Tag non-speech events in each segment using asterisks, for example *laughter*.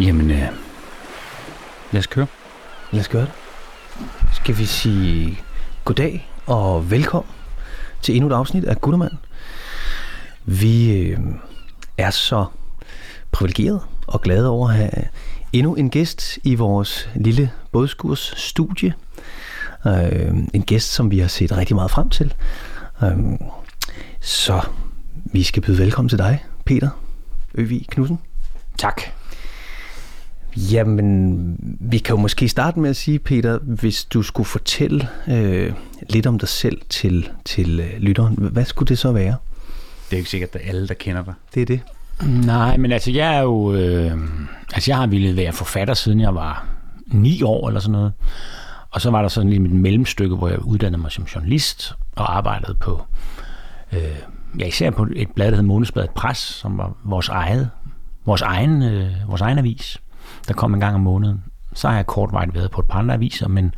Jamen, øh, lad os køre. Lad os gøre det. Skal vi sige goddag og velkommen til endnu et afsnit af Guttermand. Vi øh, er så privilegeret og glade over at have endnu en gæst i vores lille bådskurs studie. Øh, en gæst, som vi har set rigtig meget frem til. Øh, så vi skal byde velkommen til dig, Peter Øvig Knudsen. Tak. Jamen, vi kan jo måske starte med at sige, Peter, hvis du skulle fortælle øh, lidt om dig selv til, til øh, lytteren, hvad skulle det så være? Det er ikke sikkert, at alle, der kender dig. Det er det. Nej, men altså jeg er jo... Øh, altså jeg har ville være forfatter, siden jeg var ni år eller sådan noget. Og så var der sådan lige et mellemstykke, hvor jeg uddannede mig som journalist og arbejdede på... Øh, ja, især på et blad, der hed Månedsbladet Pres, som var vores eget, vores egen, øh, vores egen avis, der kom en gang om måneden. Så har jeg kortvejt været på et par andre aviser, men,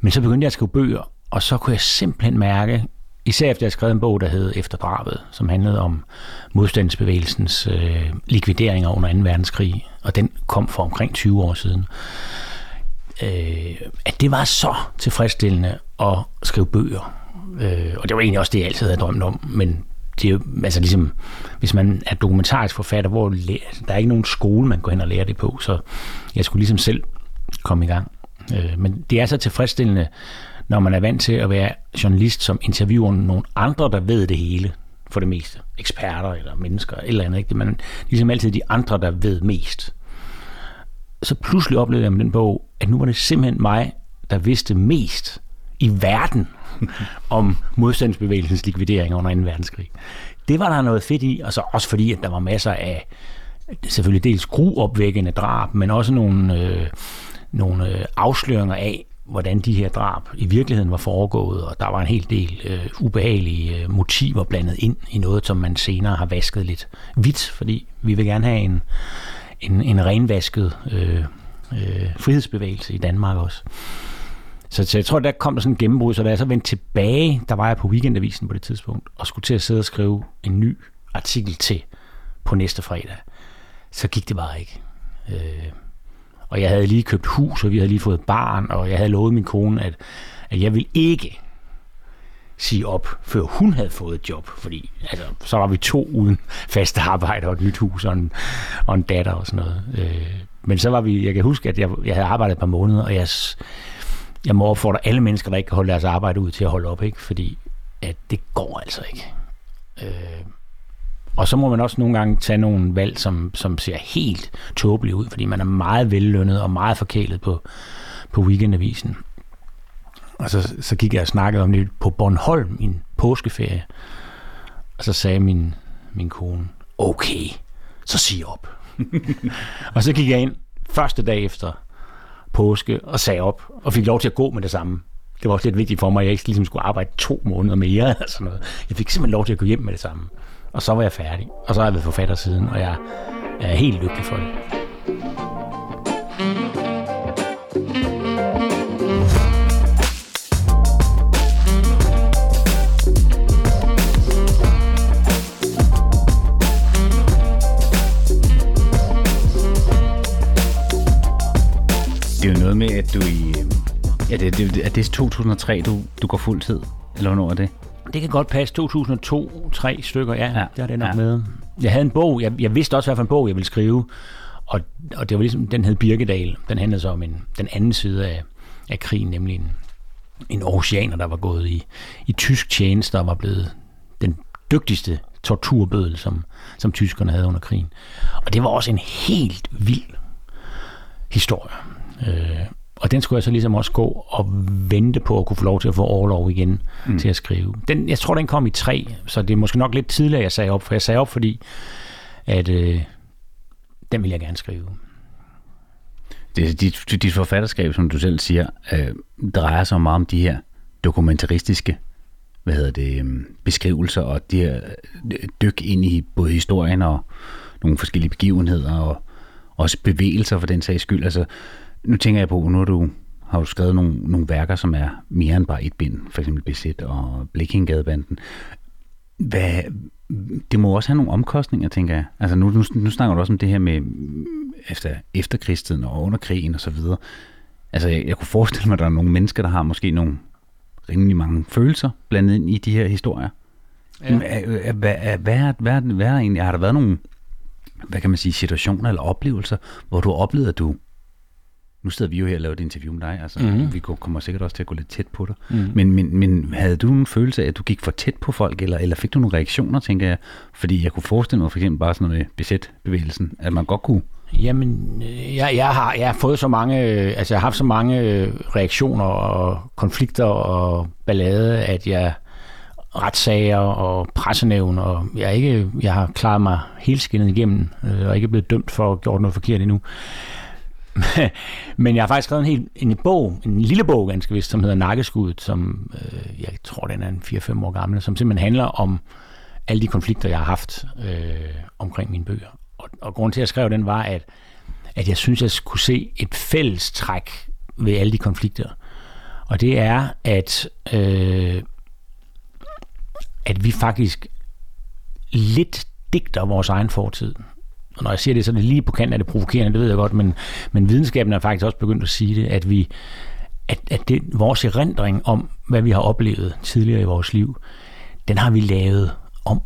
men så begyndte jeg at skrive bøger, og så kunne jeg simpelthen mærke, især efter jeg skrev en bog, der hed Efter drabet, som handlede om modstandsbevægelsens øh, likvideringer under 2. verdenskrig, og den kom for omkring 20 år siden, øh, at det var så tilfredsstillende at skrive bøger. Øh, og det var egentlig også det, jeg altid havde drømt om, men det er jo, altså ligesom, hvis man er dokumentarisk forfatter, hvor der er ikke nogen skole, man går hen og lærer det på, så jeg skulle ligesom selv komme i gang. Øh, men det er så tilfredsstillende, når man er vant til at være journalist, som interviewer nogle andre, der ved det hele, for det meste. Eksperter eller mennesker, eller andet. Ikke? Man, ligesom altid de andre, der ved mest. Så pludselig oplevede jeg med den bog, at nu var det simpelthen mig, der vidste mest i verden om modstandsbevægelsens likvidering under 2. verdenskrig. Det var der noget fedt i, og så også fordi, at der var masser af selvfølgelig dels gruopvækkende drab, men også nogle, øh, nogle øh, afsløringer af, hvordan de her drab i virkeligheden var foregået, og der var en hel del øh, ubehagelige øh, motiver blandet ind i noget, som man senere har vasket lidt hvidt, fordi vi vil gerne have en, en, en renvasket øh, øh, frihedsbevægelse i Danmark også. Så, så jeg tror, der kom der sådan en gennembrud, så da jeg så vendte tilbage, der var jeg på weekendavisen på det tidspunkt, og skulle til at sidde og skrive en ny artikel til på næste fredag, så gik det bare ikke. Øh, og jeg havde lige købt hus, og vi havde lige fået barn, og jeg havde lovet min kone, at, at jeg ville ikke sige op, før hun havde fået et job, fordi altså, så var vi to uden fast arbejde og et nyt hus og en, og en datter og sådan noget. Øh, men så var vi, jeg kan huske, at jeg, jeg havde arbejdet et par måneder, og jeg, jeg må opfordre alle mennesker, der ikke kan holde deres arbejde ud til at holde op, ikke? fordi at det går altså ikke. Øh, og så må man også nogle gange tage nogle valg, som, som ser helt tåbelige ud, fordi man er meget vellønnet og meget forkælet på, på weekendavisen. Og så, så gik jeg og snakkede om det på Bornholm i påskeferie. Og så sagde min, min kone, okay, så sig op. *laughs* og så gik jeg ind første dag efter påske og sagde op, og fik lov til at gå med det samme. Det var også lidt vigtigt for mig, at jeg ikke ligesom skulle arbejde to måneder mere. Eller sådan noget. Jeg fik simpelthen lov til at gå hjem med det samme. Og så var jeg færdig. Og så har jeg været forfatter siden, og jeg er helt lykkelig for det. Noget med, at du i... Ja, det, det, er det 2003, du, du går fuld tid? Eller hvornår er det? Det kan godt passe. 2002, tre stykker, ja, ja. det er det nok ja. med. Jeg havde en bog, jeg, jeg vidste også, hvad for en bog jeg ville skrive, og, og det var ligesom, den hed Birkedal. Den handlede så om en, den anden side af, af krigen, nemlig en, en oceaner, der var gået i, i tysk tjeneste og var blevet den dygtigste torturbødel, som, som tyskerne havde under krigen. Og det var også en helt vild historie. Øh, og den skulle jeg så ligesom også gå og vente på at kunne få lov til at få overlov igen mm. til at skrive. Den, jeg tror, den kom i tre, så det er måske nok lidt tidligere, jeg sagde op. For jeg sagde op, fordi at, øh, den vil jeg gerne skrive. det dit, dit forfatterskab, som du selv siger, øh, drejer sig meget om de her dokumentaristiske hvad hedder det, øhm, beskrivelser og de her øh, dyk ind i både historien og nogle forskellige begivenheder og også bevægelser for den sags skyld. Altså, nu tænker jeg på, nu har du, har du skrevet nogle, nogle værker, som er mere end bare et bind, for eksempel Besæt og Blikkingadebanden. Hvad, det må også have nogle omkostninger, tænker jeg. Altså nu, nu, nu snakker du også om det her med efter efterkrigstiden og under krigen og så videre. Altså, jeg, jeg kunne forestille mig, at der er nogle mennesker, der har måske nogle rimelig mange følelser blandet ind i de her historier. Ja. Hvad, hvad, hvad, hvad, har der været nogle, hvad kan man sige, situationer eller oplevelser, hvor du oplevede, at du nu sidder vi jo her og laver et interview med dig, altså mm. vi kommer sikkert også til at gå lidt tæt på dig. Mm. Men, men, men havde du en følelse af, at du gik for tæt på folk, eller, eller fik du nogle reaktioner, tænker jeg? Fordi jeg kunne forestille mig for eksempel bare sådan noget med besætbevægelsen, at man godt kunne Jamen, jeg, jeg, har, jeg har fået så mange, altså jeg har haft så mange reaktioner og konflikter og ballade, at jeg retssager og pressenævn, og jeg, ikke, jeg har klaret mig helt skinnet igennem, øh, og ikke blevet dømt for at have gjort noget forkert endnu. *laughs* Men jeg har faktisk skrevet en, helt, en bog, en lille bog ganske vist, som hedder Nakkeskuddet, som øh, jeg tror, den er en 4-5 år gammel, som simpelthen handler om alle de konflikter, jeg har haft øh, omkring mine bøger. Og, og grunden til, at jeg skrev den, var, at, at jeg synes, jeg skulle se et fælles træk ved alle de konflikter. Og det er, at, øh, at vi faktisk lidt digter vores egen fortid. Og når jeg siger det, så er det lige på kanten af det provokerende, det ved jeg godt, men, men videnskaben er faktisk også begyndt at sige det, at vi at, at det, vores erindring om, hvad vi har oplevet tidligere i vores liv, den har vi lavet om.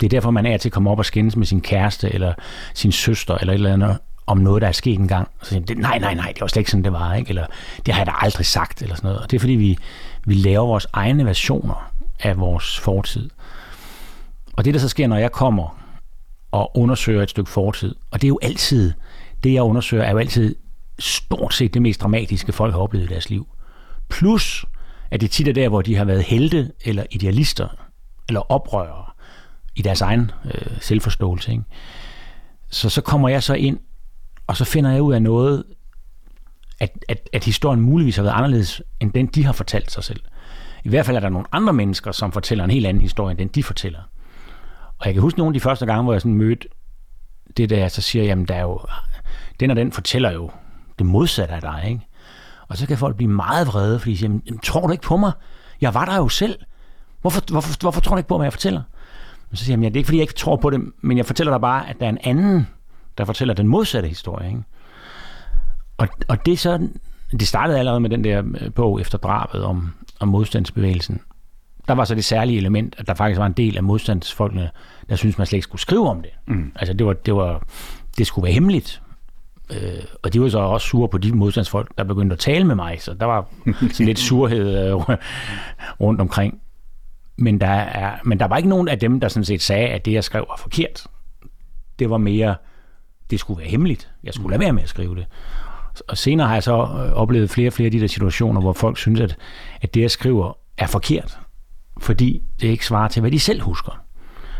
Det er derfor, man er til at komme op og skændes med sin kæreste, eller sin søster, eller et eller andet, om noget, der er sket engang. Så siger man, nej, nej, nej, det var slet ikke sådan, det var. Ikke? Eller det har jeg da aldrig sagt, eller sådan noget. Og det er fordi, vi, vi laver vores egne versioner af vores fortid. Og det, der så sker, når jeg kommer og undersøger et stykke fortid. Og det er jo altid, det jeg undersøger, er jo altid stort set det mest dramatiske, folk har oplevet i deres liv. Plus, at det tit er der, hvor de har været helte eller idealister eller oprørere i deres egen øh, selvforståelse. Ikke? Så så kommer jeg så ind, og så finder jeg ud af noget, at, at, at historien muligvis har været anderledes, end den de har fortalt sig selv. I hvert fald er der nogle andre mennesker, som fortæller en helt anden historie, end den de fortæller. Og jeg kan huske nogle af de første gange, hvor jeg sådan mødte det der, så siger jeg, jamen der er jo, den og den fortæller jo det modsatte af dig, ikke? Og så kan folk blive meget vrede, fordi de siger, jamen, tror du ikke på mig? Jeg var der jo selv. Hvorfor, hvorfor, hvorfor tror du ikke på, hvad jeg fortæller? Og så siger jeg, jamen, det er ikke, fordi jeg ikke tror på det, men jeg fortæller dig bare, at der er en anden, der fortæller den modsatte historie, ikke? Og, og det så, det startede allerede med den der øh, bog efter drabet om, om modstandsbevægelsen der var så det særlige element, at der faktisk var en del af modstandsfolkene, der synes man slet ikke skulle skrive om det. Mm. Altså det var, det var, det skulle være hemmeligt. Øh, og de var så også sure på de modstandsfolk, der begyndte at tale med mig, så der var *laughs* sådan lidt surhed øh, rundt omkring. Men der, er, men der var ikke nogen af dem, der sådan set sagde, at det, jeg skrev, var forkert. Det var mere, det skulle være hemmeligt. Jeg skulle lade være med at skrive det. Og senere har jeg så øh, oplevet flere og flere af de der situationer, hvor folk synes, at, at det, jeg skriver, er forkert fordi det ikke svarer til, hvad de selv husker.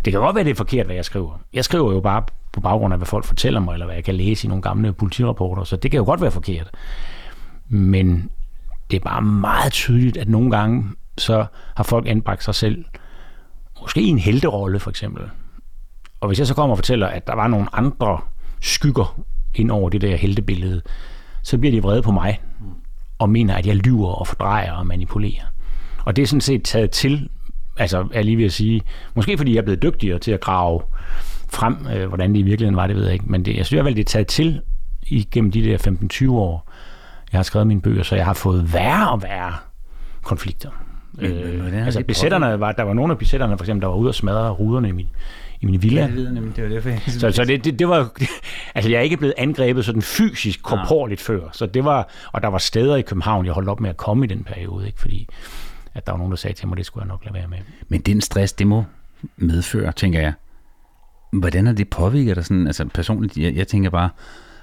Det kan godt være, det er forkert, hvad jeg skriver. Jeg skriver jo bare på baggrund af, hvad folk fortæller mig, eller hvad jeg kan læse i nogle gamle politirapporter, så det kan jo godt være forkert. Men det er bare meget tydeligt, at nogle gange så har folk anbragt sig selv, måske i en helterolle for eksempel. Og hvis jeg så kommer og fortæller, at der var nogle andre skygger ind over det der heltebillede, så bliver de vrede på mig, og mener, at jeg lyver og fordrejer og manipulerer. Og det er sådan set taget til, altså er lige ved at sige, måske fordi jeg er blevet dygtigere til at grave frem, øh, hvordan det i virkeligheden var, det ved jeg ikke, men det, jeg synes, at det er taget til igennem de der 15-20 år, jeg har skrevet mine bøger, så jeg har fået værre og værre konflikter. Men, øh, altså besætterne var, der var nogle af besætterne, for eksempel, der var ude og smadre ruderne i min, i min villa. Ja, det nemlig, det var derfor, jeg så, så det, det, det var, *laughs* altså jeg er ikke blevet angrebet sådan fysisk, korporligt før, så det var, og der var steder i København, jeg holdt op med at komme i den periode, ikke, fordi at der var nogen, der sagde til mig, det skulle jeg nok lade være med. Men den stress, det må medføre, tænker jeg. Hvordan er det påvirket dig sådan, altså personligt, jeg, jeg tænker bare,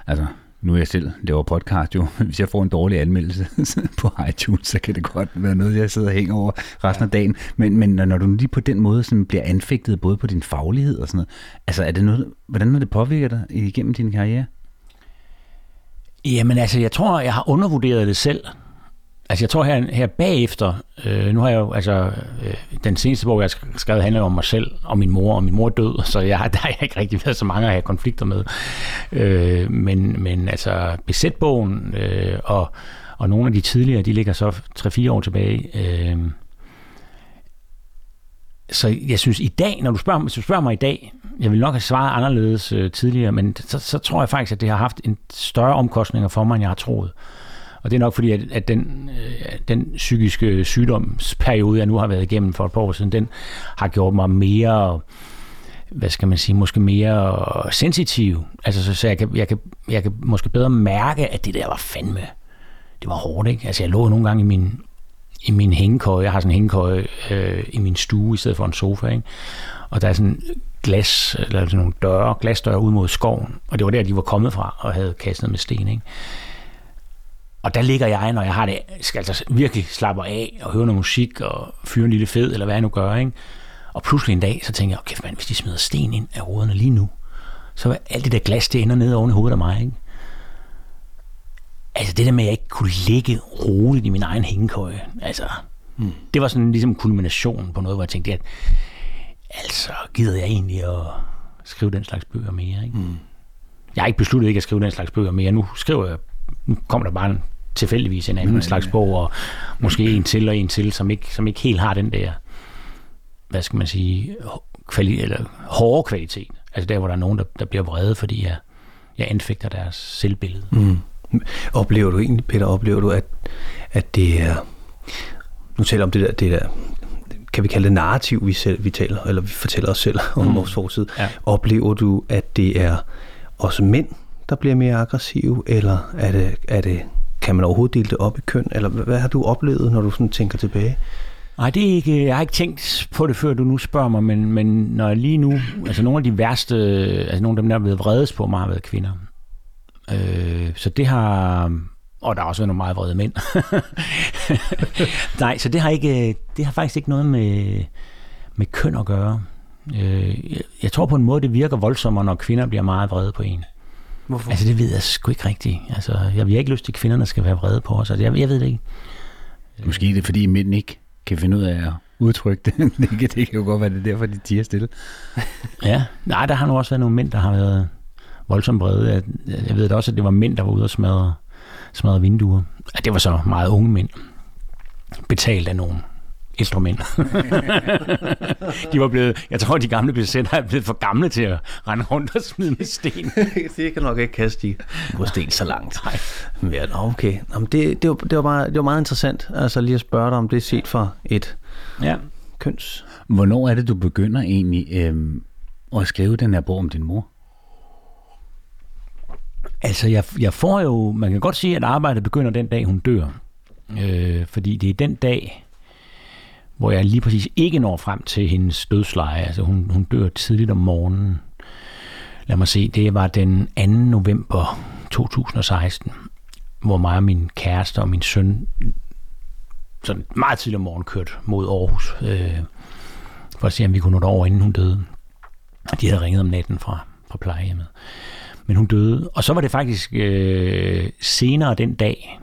altså nu er jeg selv laver podcast jo, *laughs* hvis jeg får en dårlig anmeldelse *laughs* på iTunes, så kan det godt være noget, jeg sidder og hænger over resten af dagen. Men, men når du lige på den måde sådan bliver anfægtet både på din faglighed og sådan noget, altså er det noget, hvordan har det påvirket dig igennem din karriere? Jamen altså, jeg tror, jeg har undervurderet det selv. Altså jeg tror her, her bagefter, øh, nu har jeg jo, altså øh, den seneste bog, jeg har skrevet, handler om mig selv og min mor, og min mor er død, *laughs* så jeg, der har jeg ikke rigtig været så mange at have konflikter med. Øh, men, men altså besætbogen øh, og, og nogle af de tidligere, de ligger så 3-4 år tilbage. Øh, så jeg synes i dag, når du spørger, hvis du spørger mig i dag, Jeg vil nok have svaret anderledes øh, tidligere, men så, så tror jeg faktisk, at det har haft en større omkostninger for mig, end jeg har troet. Og det er nok fordi, at, at den, øh, den psykiske sygdomsperiode, jeg nu har været igennem for et par år siden, den har gjort mig mere, hvad skal man sige, måske mere sensitiv. Altså, så, så jeg, kan, jeg, kan, jeg kan måske bedre mærke, at det der var fandme, det var hårdt, ikke? Altså, jeg lå nogle gange i min, i min hængekøje. Jeg har sådan en hængekøje øh, i min stue i stedet for en sofa, ikke? Og der er sådan glas, eller sådan nogle døre, glasdøre ud mod skoven. Og det var der, de var kommet fra og havde kastet med sten, ikke? Og der ligger jeg, når jeg har det, skal altså virkelig slappe af og høre noget musik og fyre en lille fed, eller hvad jeg nu gør, ikke? Og pludselig en dag, så tænker jeg, okay, man, hvis de smider sten ind af ruderne lige nu, så er alt det der glas, det ender nede oven i hovedet af mig, ikke? Altså det der med, at jeg ikke kunne ligge roligt i min egen hængekøje, altså, mm. det var sådan ligesom kulminationen på noget, hvor jeg tænkte, at altså, gider jeg egentlig at skrive den slags bøger mere, ikke? Mm. Jeg har ikke besluttet ikke at skrive den slags bøger mere. Nu skriver jeg, nu kommer der bare en, tilfældigvis en anden mm. slags bog, og måske en til og en til, som ikke, som ikke helt har den der, hvad skal man sige, kvali- eller hårde kvalitet. Altså der, hvor der er nogen, der, der bliver vrede, fordi jeg, jeg anfægter deres selvbillede. Mm. Oplever du egentlig, Peter, oplever du, at, at det er, nu taler om det der, det der kan vi kalde det narrativ, vi, selv, vi taler, eller vi fortæller os selv om mm. vores fortid. Ja. Oplever du, at det er også mænd, der bliver mere aggressive, eller er det, er det, kan man overhovedet dele det op i køn, eller hvad har du oplevet, når du sådan tænker tilbage? Nej, det er ikke, øh, jeg har ikke tænkt på det, før du nu spørger mig, men, men når jeg lige nu, altså nogle af de værste, altså nogle af dem, der er blevet vredes på mig, har været kvinder. Øh, så det har, og der har også været nogle meget vrede mænd. *laughs* Nej, så det har, ikke, øh, det har faktisk ikke noget med, med køn at gøre. Øh, jeg, jeg tror på en måde, det virker voldsommere, når kvinder bliver meget vrede på en. Hvorfor? Altså det ved jeg sgu ikke rigtigt. Altså, jeg vil ikke lyst til, at kvinderne skal være vrede på os. Altså, jeg, jeg ved det ikke. Måske er det, fordi mænd ikke kan finde ud af at udtrykke det. *laughs* det, kan, det kan jo godt være, det er derfor, de tiger stille. *laughs* ja, nej, der har nu også været nogle mænd, der har været voldsomt brede. Jeg, jeg ved da også, at det var mænd, der var ude og smadre, smadre vinduer. Ja, det var så meget unge mænd, betalt af nogen mænd. *laughs* de var blevet, jeg tror, de gamle besætter er blevet for gamle til at rende rundt og smide med sten. *laughs* det kan nok ikke kaste de på sten så langt. *laughs* Nej. Ja, okay. Jamen, det, det, var, det, var bare, det var meget interessant altså lige at spørge dig, om det er set fra et ja. køns. Hvornår er det, du begynder egentlig øhm, at skrive den her bog om din mor? Altså, jeg, jeg får jo, man kan godt sige, at arbejdet begynder den dag, hun dør. Øh, fordi det er den dag, hvor jeg lige præcis ikke når frem til hendes dødsleje. Altså, hun, hun dør tidligt om morgenen. Lad mig se, det var den 2. november 2016, hvor mig og min kæreste og min søn sådan meget tidligt om morgenen kørte mod Aarhus, øh, for at se, om vi kunne nå derover, inden hun døde. De havde ringet om natten fra, fra plejehjemmet men hun døde. Og så var det faktisk øh, senere den dag,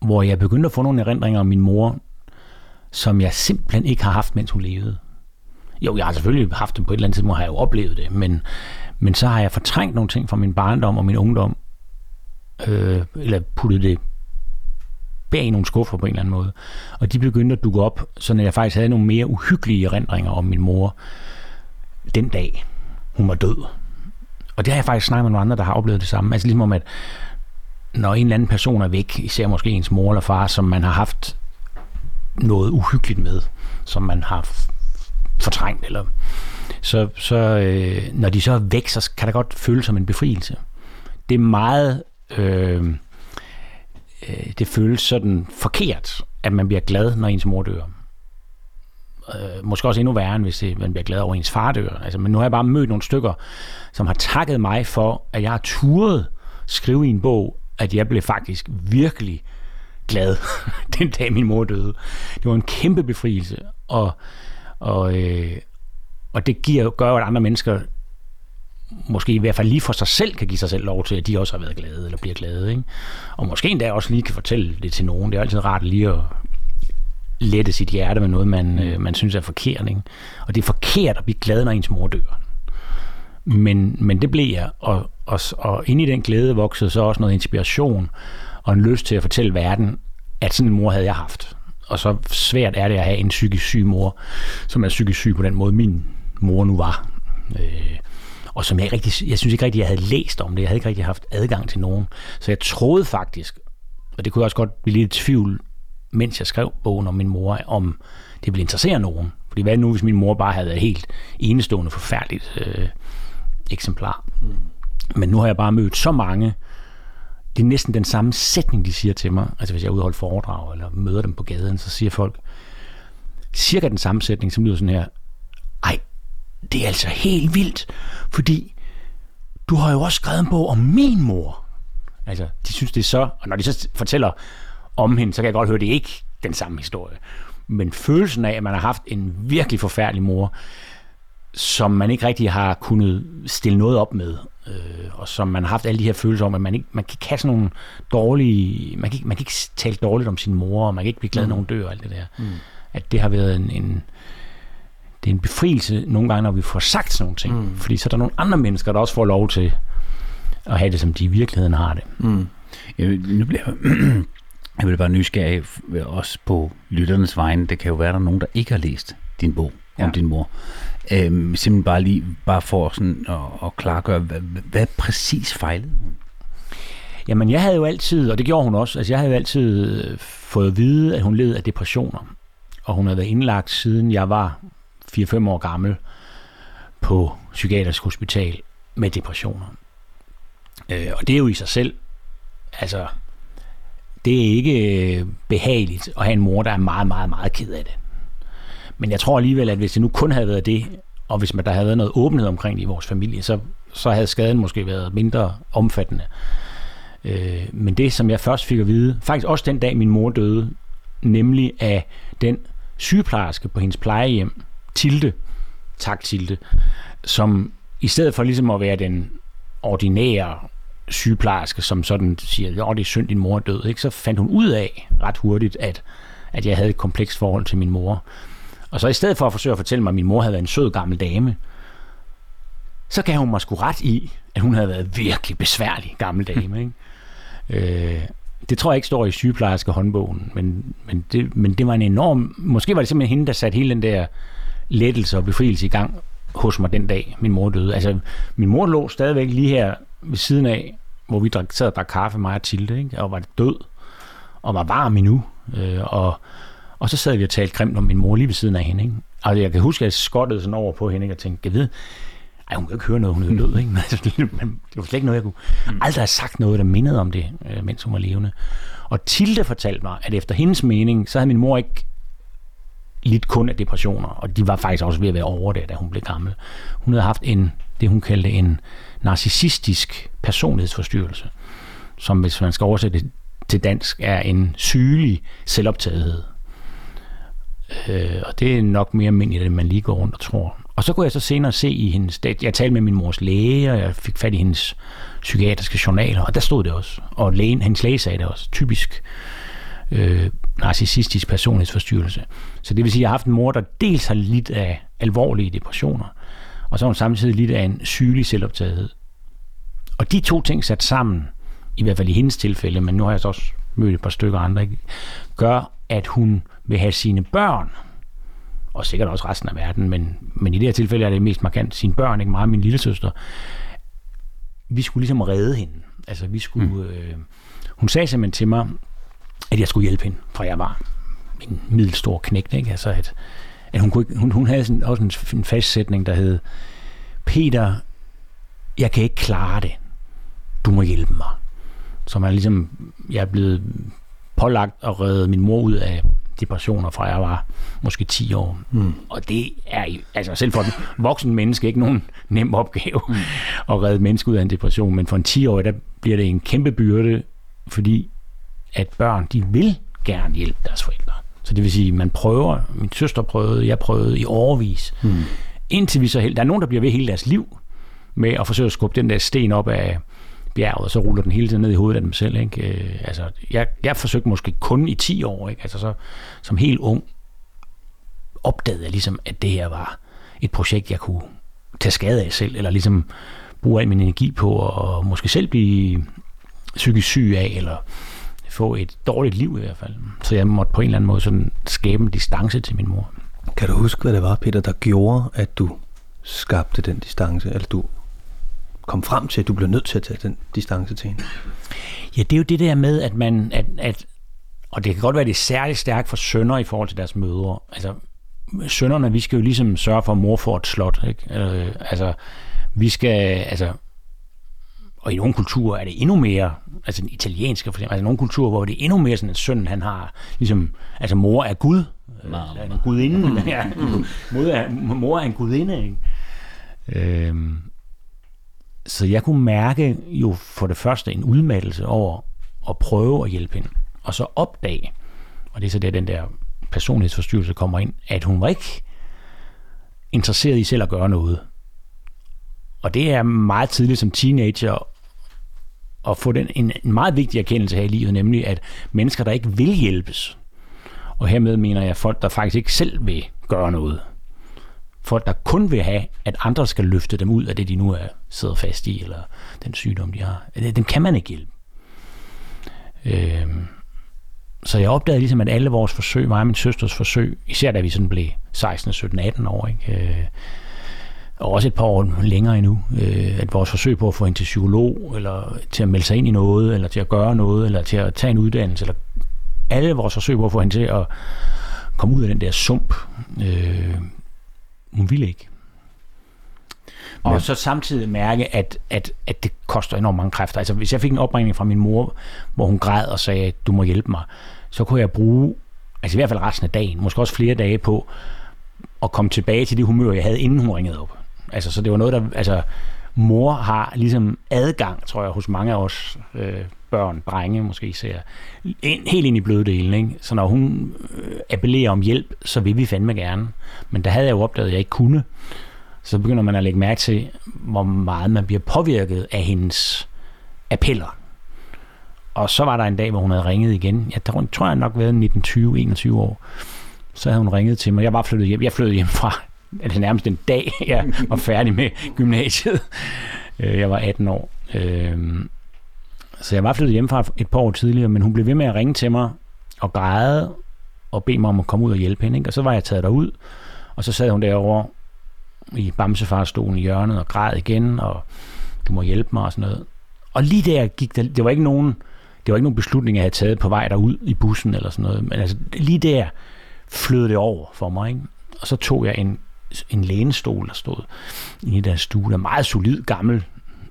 hvor jeg begyndte at få nogle erindringer om min mor, som jeg simpelthen ikke har haft, mens hun levede. Jo, jeg har selvfølgelig haft dem på et eller andet tidspunkt, har jeg jo oplevet det, men, men så har jeg fortrængt nogle ting fra min barndom og min ungdom, øh, eller puttet det bag nogle skuffer på en eller anden måde. Og de begyndte at dukke op, så jeg faktisk havde nogle mere uhyggelige erindringer om min mor den dag, hun var død. Og det har jeg faktisk snakket med nogle andre, der har oplevet det samme. Altså ligesom om, at når en eller anden person er væk, især måske ens mor eller far, som man har haft noget uhyggeligt med, som man har fortrængt, eller så, så øh, når de så er væk, så kan det godt føles som en befrielse. Det er meget, øh, øh, det føles sådan forkert, at man bliver glad, når ens mor dør øh, måske også endnu værre, end hvis det, man bliver glad over ens far dør. Altså, men nu har jeg bare mødt nogle stykker, som har takket mig for, at jeg har turet skrive i en bog, at jeg blev faktisk virkelig glad *laughs* den dag min mor døde. Det var en kæmpe befrielse, og, og, øh, og det giver, gør jo, at andre mennesker måske i hvert fald lige for sig selv kan give sig selv lov til, at de også har været glade eller bliver glade. Ikke? Og måske endda også lige kan fortælle det til nogen. Det er altid rart lige at lette sit hjerte med noget, man, øh, man synes er forkert. Ikke? Og det er forkert at blive glad, når ens mor dør. Men, men det blev jeg, og, og, og ind i den glæde voksede så også noget inspiration og en lyst til at fortælle verden, at sådan en mor havde jeg haft. Og så svært er det at have en psykisk syg mor, som er psykisk syg på den måde, min mor nu var. Øh, og som jeg ikke rigtig, jeg synes ikke rigtig, jeg havde læst om det. Jeg havde ikke rigtig haft adgang til nogen. Så jeg troede faktisk, og det kunne jeg også godt blive lidt i tvivl, mens jeg skrev bogen om min mor, om det ville interessere nogen. Fordi hvad nu, hvis min mor bare havde været helt enestående, forfærdeligt øh, eksemplar. Mm. Men nu har jeg bare mødt så mange, det er næsten den samme sætning, de siger til mig. Altså hvis jeg er ude og holde foredrag, eller møder dem på gaden, så siger folk cirka den samme sætning, som lyder sådan her. Ej, det er altså helt vildt, fordi du har jo også skrevet en bog om min mor. Altså, de synes, det er så... Og når de så fortæller om hende, så kan jeg godt høre, det er ikke den samme historie. Men følelsen af, at man har haft en virkelig forfærdelig mor, som man ikke rigtig har kunnet stille noget op med, øh, og som man har haft alle de her følelser om, at man ikke man kan ikke have sådan nogle dårlige, man kan, man kan ikke tale dårligt om sin mor, og man kan ikke blive glad, mm. når hun dør og alt det der. Mm. At det har været en, en, det er en befrielse nogle gange, når vi får sagt sådan nogle ting. Mm. Fordi så er der nogle andre mennesker, der også får lov til at have det, som de i virkeligheden har det. Mm. Jeg, nu bliver jeg, *clears throat* jeg vil bare nysgerrig også på lytternes vegne. Det kan jo være, der er nogen, der ikke har læst din bog ja. om din mor. Øhm, simpelthen bare lige bare for sådan at, at klargøre, hvad, hvad præcis fejlede hun? Jamen, jeg havde jo altid, og det gjorde hun også, altså jeg havde jo altid øh, fået at vide, at hun led af depressioner. Og hun havde været indlagt siden jeg var 4-5 år gammel på psykiatrisk hospital med depressioner. Øh, og det er jo i sig selv, altså, det er ikke øh, behageligt at have en mor, der er meget, meget, meget ked af det. Men jeg tror alligevel, at hvis det nu kun havde været det, og hvis man der havde været noget åbenhed omkring det i vores familie, så, så havde skaden måske været mindre omfattende. Øh, men det, som jeg først fik at vide, faktisk også den dag min mor døde, nemlig af den sygeplejerske på hendes plejehjem, Tilde, tak Tilde, som i stedet for ligesom at være den ordinære sygeplejerske, som sådan siger, at det er synd, din mor er død, ikke? så fandt hun ud af ret hurtigt, at, at jeg havde et komplekst forhold til min mor. Og så i stedet for at forsøge at fortælle mig, at min mor havde været en sød gammel dame, så gav hun mig sgu ret i, at hun havde været virkelig besværlig gammel dame. *laughs* Ikke? øh, det tror jeg ikke står i sygeplejerske håndbogen, men, men, det, men det var en enorm... Måske var det simpelthen hende, der satte hele den der lettelse og befrielse i gang hos mig den dag, min mor døde. Altså, min mor lå stadigvæk lige her ved siden af, hvor vi drak, sad og drak kaffe, mig og Tilde, ikke? og var død, og var varm endnu. Øh, og, og så sad vi og talte grimt om min mor lige ved siden af hende. Ikke? Og jeg kan huske, at jeg skottede sådan over på hende, ikke? og tænkte, jeg ved, ej, hun kan ikke høre noget, hun er død, ikke? *laughs* Men det var slet ikke noget, jeg kunne mm. aldrig have sagt noget, der mindede om det, øh, mens hun var levende. Og Tilde fortalte mig, at efter hendes mening, så havde min mor ikke lidt kun af depressioner, og de var faktisk også ved at være over det, da hun blev gammel. Hun havde haft en, det hun kaldte en narcissistisk personlighedsforstyrrelse, som hvis man skal oversætte det til dansk, er en sygelig selvoptagethed. Øh, og det er nok mere almindeligt, end man lige går rundt og tror. Og så kunne jeg så senere se i hendes... Jeg talte med min mors læge, og jeg fik fat i hendes psykiatriske journaler, og der stod det også. Og lægen, hendes læge sagde det også. Typisk øh, narcissistisk personlighedsforstyrrelse. Så det vil sige, at jeg har haft en mor, der dels har lidt af alvorlige depressioner, og så har hun samtidig lidt af en sygelig selvoptagethed. Og de to ting sat sammen, i hvert fald i hendes tilfælde, men nu har jeg så også mødt et par stykker andre, ikke, gør, at hun vil have sine børn, og sikkert også resten af verden, men, men i det her tilfælde er det mest markant sine børn, ikke meget min lille søster. Vi skulle ligesom redde hende. Altså vi skulle... Mm. Øh, hun sagde simpelthen til mig, at jeg skulle hjælpe hende, for jeg var en middelstor knægt, ikke? Altså at, at hun, kunne, hun, hun havde sådan, også en, en fastsætning, der hed, Peter, jeg kan ikke klare det. Du må hjælpe mig. Så man ligesom, jeg er blevet pålagt at redde min mor ud af depressioner fra jeg var måske 10 år. Mm. Og det er altså selv for en voksen menneske ikke nogen nem opgave mm. *laughs* at redde menneske ud af en depression, men for en 10-årig, der bliver det en kæmpe byrde, fordi at børn, de vil gerne hjælpe deres forældre. Så det vil sige, man prøver, min søster prøvede, jeg prøvede i overvis, mm. indtil vi så helt, der er nogen, der bliver ved hele deres liv med at forsøge at skubbe den der sten op af bjerget, og så ruller den hele tiden ned i hovedet af dem selv. Ikke? Øh, altså, jeg, jeg forsøgte måske kun i 10 år, ikke? Altså, så, som helt ung, opdagede jeg ligesom, at det her var et projekt, jeg kunne tage skade af selv, eller ligesom bruge al min energi på og måske selv blive psykisk syg af, eller få et dårligt liv i hvert fald. Så jeg måtte på en eller anden måde sådan skabe en distance til min mor. Kan du huske, hvad det var, Peter, der gjorde, at du skabte den distance, eller du kom frem til, at du blev nødt til at tage den distance til hende? Ja, det er jo det der med, at man, at, at og det kan godt være, at det er særligt stærkt for sønner i forhold til deres mødre. Altså, sønnerne, vi skal jo ligesom sørge for, at mor får et slot. Ikke? Øh, altså, vi skal, altså, og i nogle kulturer er det endnu mere, altså den italienske for eksempel, altså nogle kulturer, hvor det er endnu mere sådan, at sønnen han har, ligesom, altså mor er Gud, eller en gudinde, ja, mor, er, mor er en gudinde, ikke? Øhm, så jeg kunne mærke jo for det første en udmattelse over at prøve at hjælpe hende, og så opdage, og det er så der, den der personlighedsforstyrrelse kommer ind, at hun var ikke interesseret i selv at gøre noget. Og det er meget tidligt som teenager at få den, en, en meget vigtig erkendelse her i livet, nemlig at mennesker, der ikke vil hjælpes, og hermed mener jeg folk, der faktisk ikke selv vil gøre noget, folk, der kun vil have, at andre skal løfte dem ud af det, de nu er sidder fast i, eller den sygdom, de har, dem kan man ikke hjælpe. Øhm, så jeg opdagede ligesom, at alle vores forsøg, mig og min søsters forsøg, især da vi sådan blev 16, 17, 18 år, ikke? Øh, og også et par år længere endnu, øh, at vores forsøg på at få hende til psykolog, eller til at melde sig ind i noget, eller til at gøre noget, eller til at tage en uddannelse, eller alle vores forsøg på at få hende til at komme ud af den der sump, øh, hun ville ikke. Og ja. så samtidig mærke, at, at, at det koster enormt mange kræfter. Altså hvis jeg fik en opringning fra min mor, hvor hun græd og sagde, du må hjælpe mig, så kunne jeg bruge, altså i hvert fald resten af dagen, måske også flere dage på, at komme tilbage til det humør, jeg havde, inden hun ringede op. Altså, så det var noget, der... Altså, mor har ligesom adgang, tror jeg, hos mange af os øh, børn, drenge måske især, ind, helt ind i bløddelen. Ikke? Så når hun øh, appellerer om hjælp, så vil vi fandme gerne. Men der havde jeg jo opdaget, at jeg ikke kunne. Så begynder man at lægge mærke til, hvor meget man bliver påvirket af hendes appeller. Og så var der en dag, hvor hun havde ringet igen. Jeg tror, jeg nok været 19, 20, 21 år. Så havde hun ringet til mig. Jeg var flyttet hjem. Jeg flyttede hjem fra altså nærmest en dag, *laughs* jeg var færdig med gymnasiet. Øh, jeg var 18 år. Øh, så jeg var flyttet hjem fra et par år tidligere, men hun blev ved med at ringe til mig og græde og bede mig om at komme ud og hjælpe hende. Ikke? Og så var jeg taget derud, og så sad hun derovre i bamsefarstolen i hjørnet og græd igen, og du må hjælpe mig og sådan noget. Og lige der gik der, det var ikke nogen, det var ikke nogen beslutning, jeg havde taget på vej derud i bussen eller sådan noget, men altså lige der flød det over for mig, ikke? Og så tog jeg en en lænestol, der stod i deres stue. Der meget solid, gammel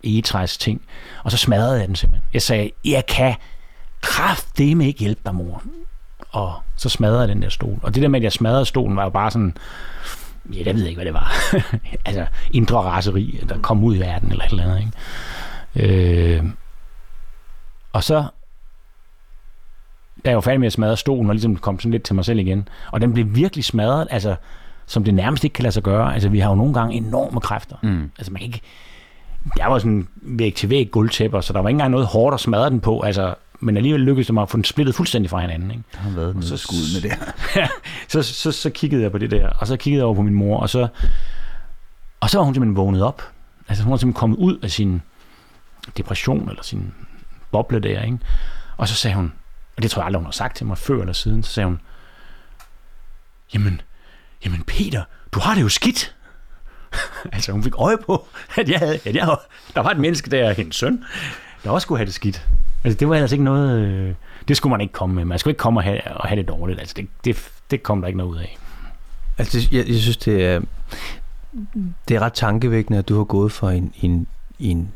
egetræs ting. Og så smadrede jeg den simpelthen. Jeg sagde, jeg kan kraftedeme ikke hjælpe dig, mor. Og så smadrede jeg den der stol. Og det der med, at jeg smadrede stolen, var jo bare sådan, ja, jeg ved ikke, hvad det var. *laughs* altså, indre raseri, der kom ud i verden, eller et eller andet, ikke? Øh, og så, da jeg var færdig med at smadre stolen, og ligesom kom sådan lidt til mig selv igen, og den blev virkelig smadret, altså, som det nærmest ikke kan lade sig gøre. Altså, vi har jo nogle gange enorme kræfter. Mm. Altså, man kan ikke... Der var sådan væg til væg guldtæpper, så der var ikke engang noget hårdt at smadre den på. Altså, men alligevel lykkedes det mig at få den splittet fuldstændig fra hinanden. Ikke? Der har været noget så, skud med det *laughs* ja, så, så, så, kiggede jeg på det der, og så kiggede jeg over på min mor, og så, og så var hun simpelthen vågnet op. Altså hun var simpelthen kommet ud af sin depression, eller sin boble der, ikke? Og så sagde hun, og det tror jeg aldrig, hun har sagt til mig før eller siden, så sagde hun, jamen, jamen Peter, du har det jo skidt. *laughs* altså hun fik øje på, at, jeg havde, at jeg, der var et menneske der, hendes søn, der også skulle have det skidt. Altså det var altså ikke noget, øh, det skulle man ikke komme med. Man skulle ikke komme og have, og have det dårligt. Altså det, det, det kom der ikke noget ud af. Altså jeg, jeg synes, det er, det er ret tankevækkende, at du har gået for en, en, en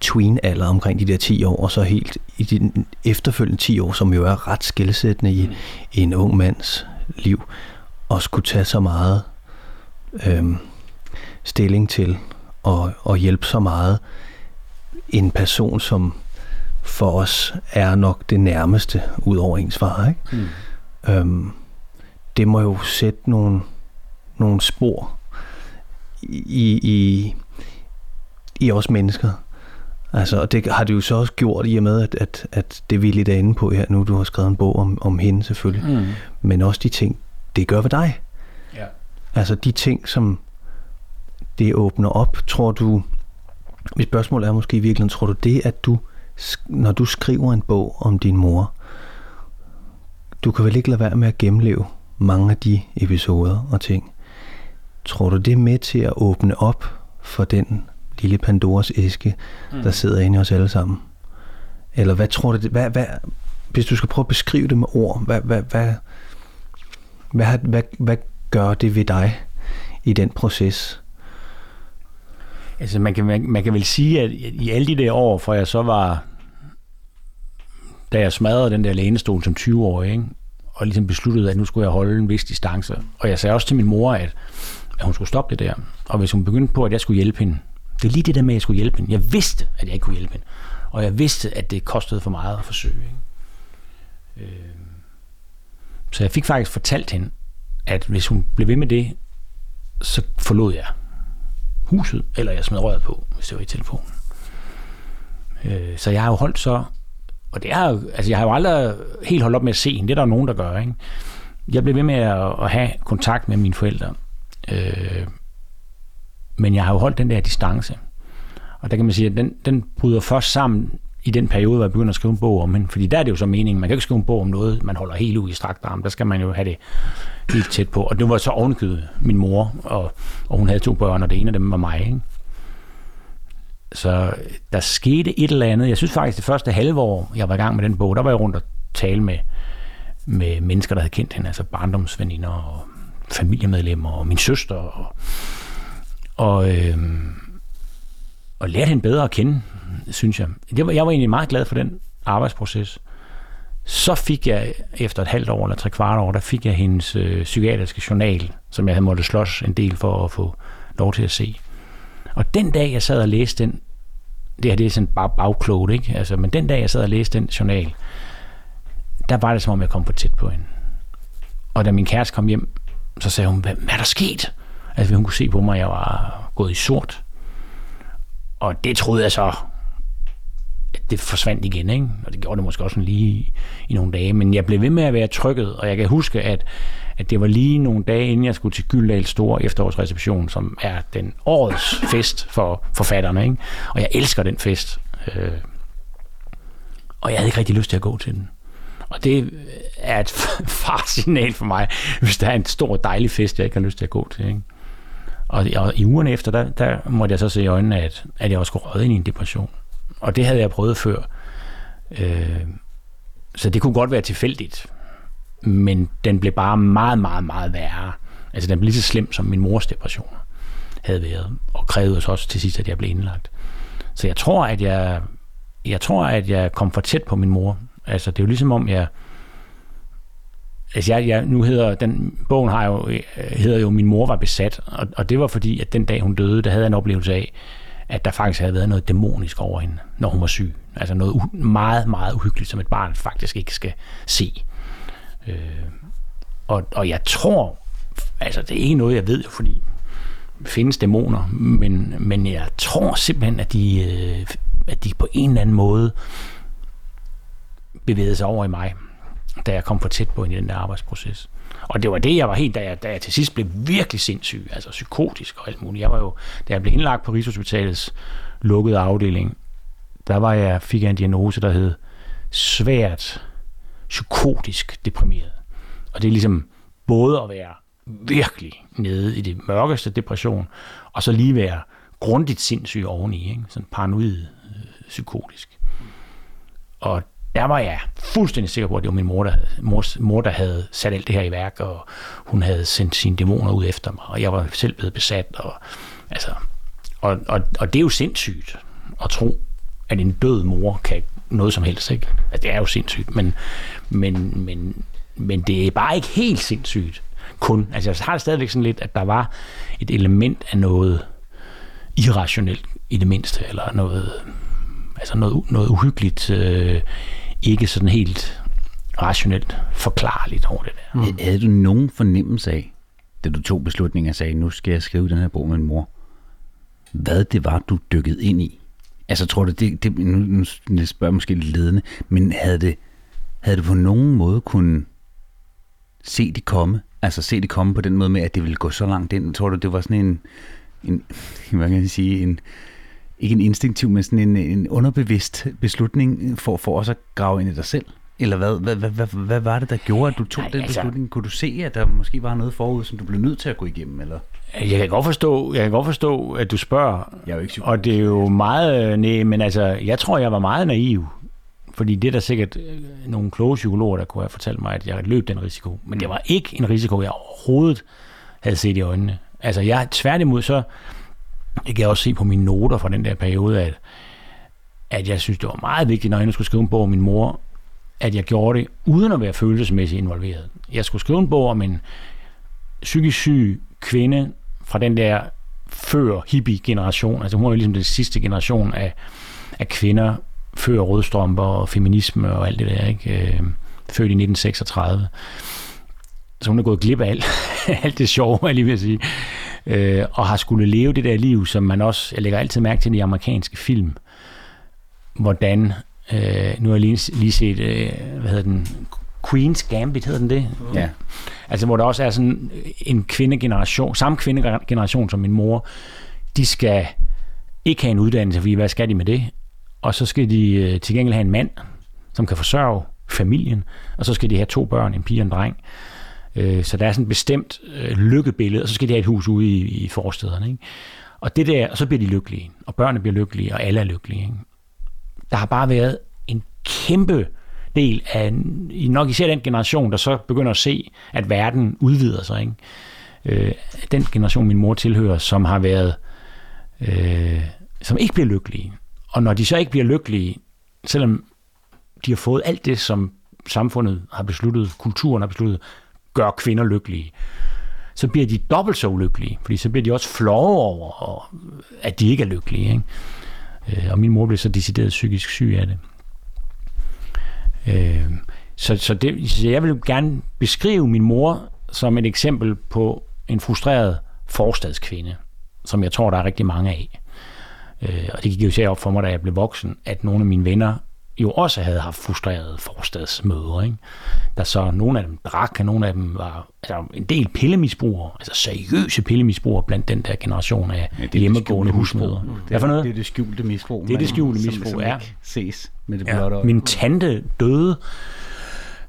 tween-alder omkring de der 10 år, og så helt i de efterfølgende 10 år, som jo er ret skældsættende i, mm. i en ung mands liv at skulle tage så meget øhm, stilling til og, og hjælpe så meget en person, som for os er nok det nærmeste ud over ens far. Ikke? Mm. Øhm, det må jo sætte nogle, nogle spor i, i, i os mennesker. Altså, og det har det jo så også gjort i og med, at, at, at det vi er lidt inde på her nu, du har skrevet en bog om, om hende selvfølgelig, mm. men også de ting, det gør ved dig. Ja. Altså de ting, som det åbner op, tror du, mit spørgsmål er måske i virkeligheden, tror du det, at du, når du skriver en bog om din mor, du kan vel ikke lade være med at gennemleve mange af de episoder og ting. tror du det er med til at åbne op for den lille Pandoras æske, mm. der sidder inde i os alle sammen? Eller hvad tror du, hvad, hvad, hvis du skal prøve at beskrive det med ord, hvad, hvad, hvad, hvad, hvad, hvad, gør det ved dig i den proces? Altså man kan, man, man kan vel sige, at i alle de der år, for jeg så var, da jeg smadrede den der lænestol som 20-årig, ikke? og ligesom besluttede, at nu skulle jeg holde en vis distance. Og jeg sagde også til min mor, at, at hun skulle stoppe det der. Og hvis hun begyndte på, at jeg skulle hjælpe hende, det er lige det der med, at jeg skulle hjælpe hende. Jeg vidste, at jeg ikke kunne hjælpe hende. Og jeg vidste, at det kostede for meget at forsøge. Ikke? Øh, så jeg fik faktisk fortalt hende, at hvis hun blev ved med det, så forlod jeg huset, eller jeg smed røret på, hvis det var i telefonen. Øh, så jeg har jo holdt så, og det er jo, altså jeg har jo aldrig helt holdt op med at se hende, det er der nogen, der gør, ikke? Jeg blev ved med at, at have kontakt med mine forældre, øh, men jeg har jo holdt den der distance. Og der kan man sige, at den, den bryder først sammen i den periode, hvor jeg begyndte at skrive en bog om hende. Fordi der er det jo så meningen, man kan ikke skrive en bog om noget, man holder helt ud i strakt arm. Der skal man jo have det helt tæt på. Og det var så ovenikøbet min mor, og, og hun havde to børn, og det ene af dem var mig. Ikke? Så der skete et eller andet. Jeg synes faktisk, det første halve år, jeg var i gang med den bog, der var jeg rundt og tale med, med mennesker, der havde kendt hende, altså barndomsveninder og familiemedlemmer og min søster. Og, og, øh, og lærte hende bedre at kende, synes jeg. Jeg var, jeg var egentlig meget glad for den arbejdsproces. Så fik jeg, efter et halvt år eller tre kvart år, der fik jeg hendes øh, psykiatriske journal, som jeg havde måttet slås en del for at få lov til at se. Og den dag, jeg sad og læste den, det her det er sådan bare bagklogt, ikke? Altså, men den dag, jeg sad og læste den journal, der var det som om, jeg kom for tæt på hende. Og da min kæreste kom hjem, så sagde hun, hvad, hvad er der sket? Altså, hun kunne se på mig, at jeg var gået i sort. Og det troede jeg så, det forsvandt igen, ikke? Og det gjorde det måske også lige i nogle dage. Men jeg blev ved med at være trykket, og jeg kan huske, at, at det var lige nogle dage, inden jeg skulle til Gyldal Store efterårsreception, som er den årets fest for forfatterne, ikke? Og jeg elsker den fest. Øh, og jeg havde ikke rigtig lyst til at gå til den. Og det er et *laughs* farsignal for mig, hvis der er en stor dejlig fest, jeg ikke har lyst til at gå til. Ikke? Og, og i ugerne efter, der, der måtte jeg så se i øjnene, at, at jeg også skulle røde ind i en depression. Og det havde jeg prøvet før. Øh, så det kunne godt være tilfældigt. Men den blev bare meget, meget, meget værre. Altså den blev lige så slem som min mors depression havde været. Og krævede os også til sidst, at jeg blev indlagt. Så jeg tror, at jeg, jeg tror, at jeg kom for tæt på min mor. Altså det er jo ligesom om, jeg, Altså jeg, jeg, nu hedder den, bogen har jo, øh, hedder jo Min mor var besat, og, og det var fordi, at den dag hun døde, der havde jeg en oplevelse af, at der faktisk havde været noget dæmonisk over hende, når hun var syg. Altså noget u- meget, meget uhyggeligt, som et barn faktisk ikke skal se. Øh, og, og jeg tror, altså det er ikke noget, jeg ved, fordi findes dæmoner, men, men jeg tror simpelthen, at de, øh, at de på en eller anden måde bevægede sig over i mig da jeg kom for tæt på hende i den der arbejdsproces. Og det var det, jeg var helt, da jeg, da jeg til sidst blev virkelig sindssyg, altså psykotisk og alt muligt. Jeg var jo, da jeg blev indlagt på Rigshospitalets lukkede afdeling, der var jeg, fik jeg en diagnose, der hed svært psykotisk deprimeret. Og det er ligesom både at være virkelig nede i det mørkeste depression, og så lige være grundigt sindssyg oveni, ikke? sådan paranoid øh, psykotisk. Og der var jeg fuldstændig sikker på, at det var min mor, der, mors, mor, der havde sat alt det her i værk, og hun havde sendt sine dæmoner ud efter mig, og jeg var selv blevet besat. Og, altså, og, og, og det er jo sindssygt at tro, at en død mor kan noget som helst. Ikke? Altså, det er jo sindssygt, men, men, men, men det er bare ikke helt sindssygt kun. Altså, jeg har det stadigvæk sådan lidt, at der var et element af noget irrationelt i det mindste, eller noget, altså noget, noget uhyggeligt øh, ikke sådan helt rationelt forklarligt over det der. Mm. Havde du nogen fornemmelse af, da du tog beslutningen og sagde, nu skal jeg skrive den her bog med min mor, hvad det var, du dykkede ind i? Altså tror du, det, det nu, nu spørger jeg måske lidt ledende, men havde det, havde du på nogen måde kunne se det komme? Altså se det komme på den måde med, at det ville gå så langt ind? Tror du, det var sådan en, en *laughs* hvad kan jeg sige, en, ikke en instinktiv, men sådan en, en underbevidst beslutning for, for os at grave ind i dig selv? Eller hvad, hvad, hvad, hvad, hvad var det, der gjorde, at du tog Nej, den altså- beslutning? Kunne du se, at der måske var noget forud, som du blev nødt til at gå igennem? Eller? Jeg kan godt forstå, jeg kan godt forstå at du spørger. Jeg er jo ikke psykolog. Og det er jo meget... Nej, men altså, jeg tror, jeg var meget naiv. Fordi det er der sikkert øh, nogle kloge psykologer, der kunne have fortalt mig, at jeg løb den risiko. Men det var ikke en risiko, jeg overhovedet havde set i øjnene. Altså, jeg tværtimod så... Jeg kan også se på mine noter fra den der periode, at, at jeg synes, det var meget vigtigt, når jeg nu skulle skrive en bog om min mor, at jeg gjorde det uden at være følelsesmæssigt involveret. Jeg skulle skrive en bog om en psykisk syg kvinde fra den der før hippie-generation. Altså hun var ligesom den sidste generation af, af kvinder før rødstrømper og feminisme og alt det der, ikke? Øh, født i 1936. Så hun er gået glip af alt, *laughs* alt det sjove, jeg lige vil at sige. Øh, og har skulle leve det der liv, som man også, jeg lægger altid mærke til i de amerikanske film, hvordan, øh, nu har jeg lige, lige set, øh, hvad hedder den, Queen's Gambit hedder den det? Ja. Altså hvor der også er sådan en kvindegeneration, samme kvindegeneration som min mor, de skal ikke have en uddannelse, fordi hvad skal de med det? Og så skal de øh, til gengæld have en mand, som kan forsørge familien, og så skal de have to børn, en pige og en dreng. Øh, Øh, så der er sådan et bestemt øh, lykkebillede, og så skal de have et hus ude i, i forstederne. Ikke? Og, det der, og så bliver de lykkelige, og børnene bliver lykkelige, og alle er lykkelige. Ikke? Der har bare været en kæmpe del af, i nok især den generation, der så begynder at se, at verden udvider sig. Ikke? Øh, den generation, min mor tilhører, som har været, øh, som ikke bliver lykkelige. Og når de så ikke bliver lykkelige, selvom de har fået alt det, som samfundet har besluttet, kulturen har besluttet, gør kvinder lykkelige, så bliver de dobbelt så ulykkelige, fordi så bliver de også flove over, og, at de ikke er lykkelige. Ikke? Øh, og min mor blev så decideret psykisk syg af det. Øh, så, så, det, så jeg vil gerne beskrive min mor som et eksempel på en frustreret forstadskvinde, som jeg tror, der er rigtig mange af. Øh, og det gik jo især op for mig, da jeg blev voksen, at nogle af mine venner jo også havde haft frustrerede forstadsmøder. Ikke? Der så nogle af dem drak, og nogle af dem var altså, en del pillemisbrugere, altså seriøse pillemisbrugere blandt den der generation af ja, det hjemmegående. Hvad for noget? Det er det skjulte misbrug. Det er det skjulte som- misbrug, som ja. ikke ses med det Ja, blotte øje. min tante døde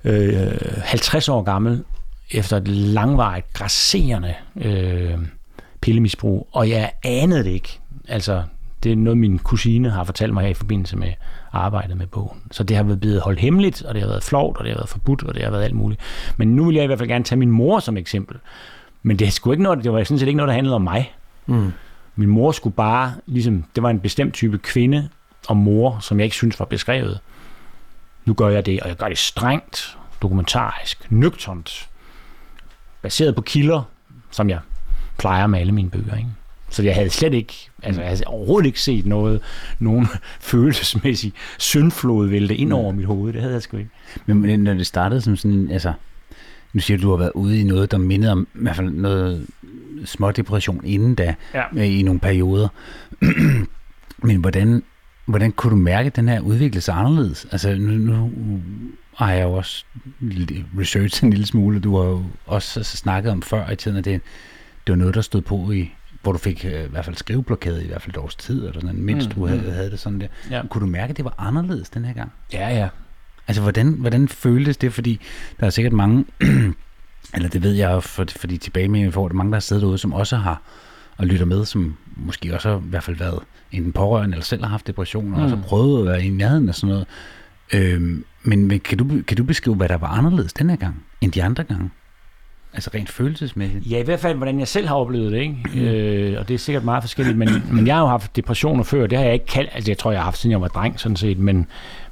øh, 50 år gammel efter et langvarigt, grasserende øh, pillemisbrug, og jeg anede det ikke. Altså, det er noget, min kusine har fortalt mig her i forbindelse med arbejdet med bogen. Så det har været blevet holdt hemmeligt, og det har været flovt, og det har været forbudt, og det har været alt muligt. Men nu vil jeg i hvert fald gerne tage min mor som eksempel. Men det, sgu ikke noget, det var sådan set ikke noget, der handlede om mig. Mm. Min mor skulle bare, ligesom, det var en bestemt type kvinde og mor, som jeg ikke synes var beskrevet. Nu gør jeg det, og jeg gør det strengt, dokumentarisk, nøgternt, baseret på kilder, som jeg plejer med alle mine bøger. Ikke? Så jeg havde slet ikke, altså jeg havde overhovedet ikke set noget, nogen *laughs* følelsesmæssig syndflod vælte ind over mit hoved. Det havde jeg sgu ikke. Men, men når det startede som sådan, altså, nu siger du, du har været ude i noget, der mindede om i hvert fald noget smådepression inden da, Ja. øh, i nogle perioder. *clears throat* men hvordan, hvordan kunne du mærke, at den her udvikle sig anderledes? Altså, nu, nu har jeg jo også researchet en lille smule, du har jo også altså, snakket om før i tiden, at det, det var noget, der stod på i hvor du fik øh, i hvert fald skriveblokade i hvert fald et års tid, eller sådan, mindst Mm, du havde, havde det sådan der. Ja. Kunne du mærke, at det var anderledes den her gang? Ja, ja. Altså, hvordan, hvordan føltes det? Fordi der er sikkert mange, *clears throat* eller det ved jeg for, fordi tilbage med, får det mange, der har siddet derude, som også har og lytter med, som måske også har i hvert fald været enten pårørende, eller selv har haft depression, og Mm. også har prøvet at være i nærheden af sådan noget. Øhm, men men kan, du, kan du beskrive, hvad der var anderledes den her gang, end de andre gange? Altså rent følelsesmæssigt. Ja, i hvert fald, hvordan jeg selv har oplevet det, ikke? Øh, og det er sikkert meget forskelligt, men, men jeg har jo haft depressioner før, det har jeg ikke kaldt, altså jeg tror, jeg har haft, siden jeg var dreng, sådan set, men,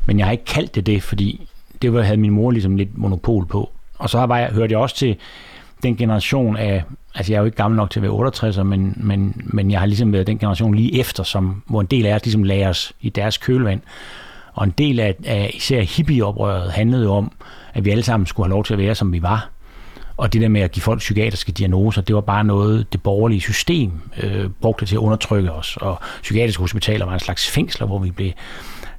men jeg har ikke kaldt det det, fordi det var, havde min mor ligesom lidt monopol på. Og så var jeg, hørte jeg også til den generation af, altså jeg er jo ikke gammel nok til at være 68, men, men, men jeg har ligesom været den generation lige efter, som, hvor en del af os ligesom lagde os i deres kølvand. Og en del af, af især hippieoprøret handlede jo om, at vi alle sammen skulle have lov til at være, som vi var. Og det der med at give folk psykiatriske diagnoser, det var bare noget, det borgerlige system øh, brugte til at undertrykke os. Og psykiatriske hospitaler var en slags fængsler, hvor vi blev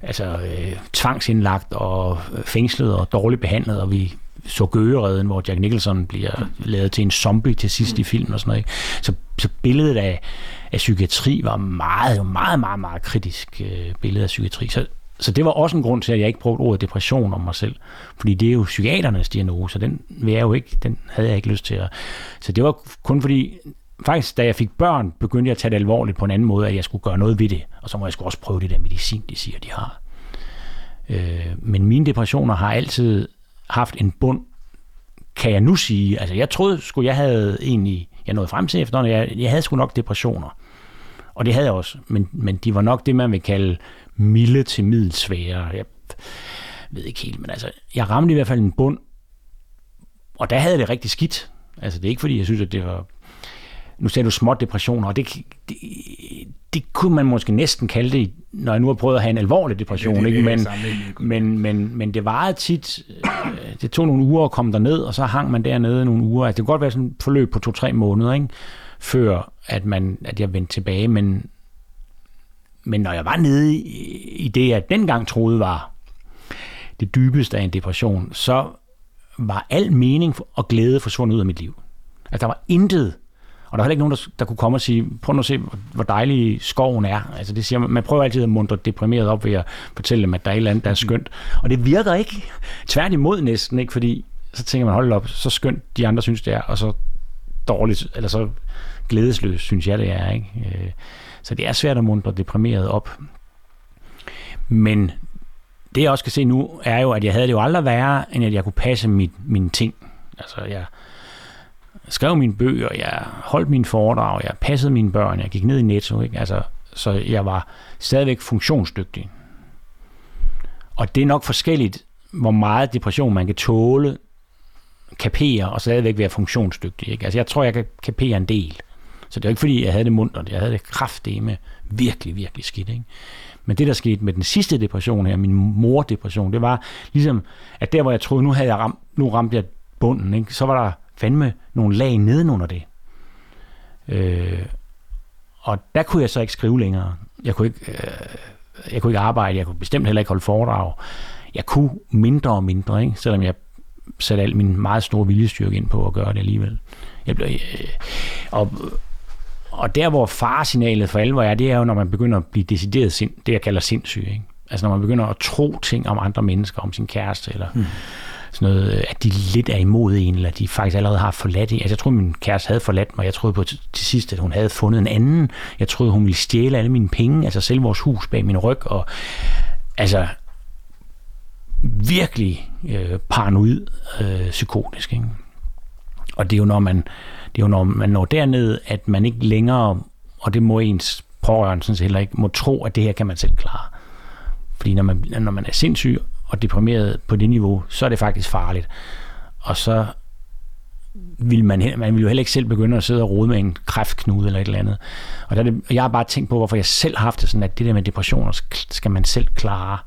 altså, øh, tvangsindlagt og øh, fængslet og dårligt behandlet, og vi så Gøgeredden, hvor Jack Nicholson bliver lavet til en zombie til sidst i filmen og sådan noget. Ikke? Så, så billedet af, af psykiatri var meget, meget, meget, meget kritisk øh, billede af psykiatri. Så, så det var også en grund til, at jeg ikke brugte ordet depression om mig selv. Fordi det er jo psykiaternes diagnose, den, vil jeg jo ikke, den havde jeg ikke lyst til at... Så det var kun fordi, faktisk da jeg fik børn, begyndte jeg at tage det alvorligt på en anden måde, at jeg skulle gøre noget ved det. Og så må jeg også prøve det der medicin, de siger, de har. Øh, men mine depressioner har altid haft en bund, kan jeg nu sige. Altså jeg troede sgu, jeg havde egentlig, jeg nåede frem til efterhånden, jeg, jeg havde sgu nok depressioner. Og det havde jeg også, men, men de var nok det, man vil kalde milde til middelsvære. Jeg ved ikke helt, men altså, jeg ramte i hvert fald en bund, og der havde det rigtig skidt. Altså, det er ikke fordi, jeg synes, at det var... Nu ser du små depressioner, og det, det, det kunne man måske næsten kalde det, når jeg nu har prøvet at have en alvorlig depression. Det, det, ikke? Men, men, men, men det varede tit, øh, det tog nogle uger at komme derned, og så hang man dernede nogle uger. Altså, det kunne godt være sådan et forløb på to-tre måneder, ikke? før at, man, at jeg vendte tilbage, men, men når jeg var nede i, det, jeg dengang troede var det dybeste af en depression, så var al mening og glæde forsvundet ud af mit liv. Altså, der var intet og der var heller ikke nogen, der, der kunne komme og sige, prøv nu at se, hvor dejlig skoven er. Altså det siger, man man prøver altid at mundre deprimeret op ved at fortælle dem, at der er et eller andet, der er skønt. Og det virker ikke. Tværtimod næsten, ikke? Fordi så tænker man, hold op, så skønt de andre synes, det er, og så dårligt, eller så glædesløst, synes jeg, det er. Ikke? Øh, så det er svært at mundre deprimeret op. Men det jeg også kan se nu, er jo, at jeg havde det jo aldrig værre, end at jeg kunne passe mit, mine ting. Altså jeg skrev mine bøger, jeg holdt mine foredrag, jeg passede mine børn, jeg gik ned i Netto, ikke? Altså, så jeg var stadigvæk funktionsdygtig. Og det er nok forskelligt, hvor meget depression man kan tåle, kapere og stadigvæk være funktionsdygtig. Ikke? Altså jeg tror, jeg kan kapere en del. Så det er ikke fordi, jeg havde det mundt, jeg havde det med virkelig, virkelig skidt. Ikke? Men det, der skete med den sidste depression her, min mordepression, det var ligesom, at der, hvor jeg troede, nu havde jeg ramt, nu ramte jeg bunden, ikke? så var der fandme nogle lag nedenunder det. Øh, og der kunne jeg så ikke skrive længere. Jeg kunne ikke, øh, jeg kunne ikke arbejde, jeg kunne bestemt heller ikke holde foredrag. Jeg kunne mindre og mindre, ikke? selvom jeg satte al min meget store viljestyrke ind på at gøre det alligevel. Jeg blev, øh, og, og der, hvor faresignalet for alvor er, det er jo, når man begynder at blive decideret sind, det, jeg kalder sindssyg. Ikke? Altså når man begynder at tro ting om andre mennesker, om sin kæreste, eller hmm. sådan noget, at de lidt er imod en, eller de faktisk allerede har forladt en. Altså jeg tror, min kæreste havde forladt mig. Jeg troede på til sidst, at hun havde fundet en anden. Jeg troede, hun ville stjæle alle mine penge, altså selv vores hus bag min ryg. Og, altså, virkelig øh, paranoid øh, psykotisk. Ikke? Og det er jo når man det er jo når man når derned, at man ikke længere, og det må ens pårørende sådan set heller ikke, må tro, at det her kan man selv klare. Fordi når man, når man er sindssyg og deprimeret på det niveau, så er det faktisk farligt. Og så vil man, man vil jo heller ikke selv begynde at sidde og rode med en kræftknude eller et eller andet. Og, der det, jeg har bare tænkt på, hvorfor jeg selv har haft det sådan, at det der med depressioner skal man selv klare.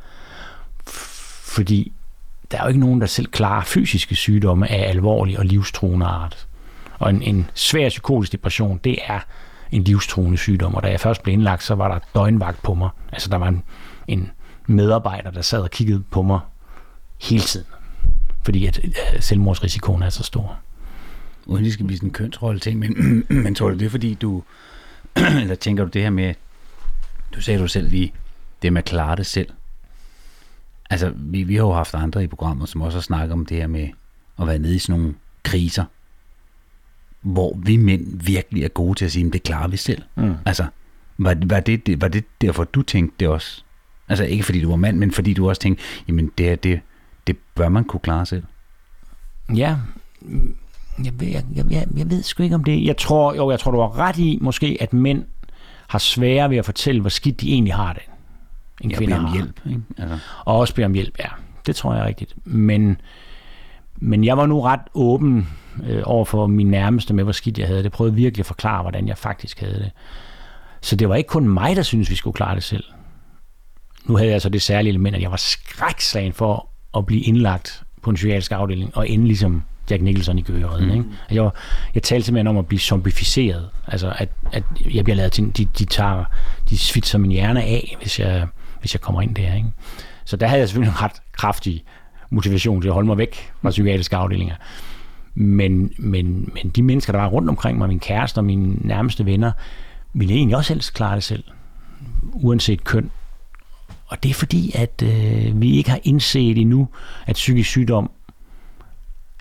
Fordi der er jo ikke nogen, der selv klarer fysiske sygdomme af alvorlig og livstruende art. Og en, en svær psykotisk depression, det er en livstruende sygdom. Og da jeg først blev indlagt, så var der døgnvagt på mig. Altså der var en, en medarbejder, der sad og kiggede på mig hele tiden. Fordi at øh, selvmordsrisikoen er så stor. Uden det skal blive sådan en kønsrolle ting, men, *clears throat* men tror du det er fordi du, *clears throat* eller tænker du det her med, du sagde du selv lige, det med at klare det selv. Altså, vi, vi har jo haft andre i programmet, som også har snakket om det her med at være nede i sådan nogle kriser, hvor vi mænd virkelig er gode til at sige, at det klarer vi selv. Mm. Altså, var, var, det, var det derfor, du tænkte det også? Altså, ikke fordi du var mand, men fordi du også tænkte, jamen det, det, det bør man kunne klare selv. Ja, jeg, jeg, jeg, jeg, jeg ved sgu ikke om det. Jeg tror, jo, jeg tror, du har ret i, måske, at mænd har sværere ved at fortælle, hvor skidt de egentlig har det en ja, kvinde om hjælp. Ikke? Altså. Og også bede om hjælp, ja. Det tror jeg er rigtigt. Men, men jeg var nu ret åben øh, over for min nærmeste med, hvor skidt jeg havde det. Prøvede virkelig at forklare, hvordan jeg faktisk havde det. Så det var ikke kun mig, der syntes, vi skulle klare det selv. Nu havde jeg så det særlige element, at jeg var skrækslagen for at blive indlagt på en psykiatrisk afdeling, og ende ligesom Jack Nicholson i Gøgeredden. Mm. Ikke? Jeg, jeg talte simpelthen om at blive zombificeret. Altså, at, at jeg bliver lavet til, de, de tager, de svitser min hjerne af, hvis jeg, hvis jeg kommer ind der. Ikke? Så der havde jeg selvfølgelig en ret kraftig motivation til at holde mig væk fra psykiatriske afdelinger. Men, men, men de mennesker, der var rundt omkring mig, min kæreste og mine nærmeste venner, ville egentlig også helst klare det selv. Uanset køn og det er fordi, at øh, vi ikke har indset endnu, at psykisk sygdom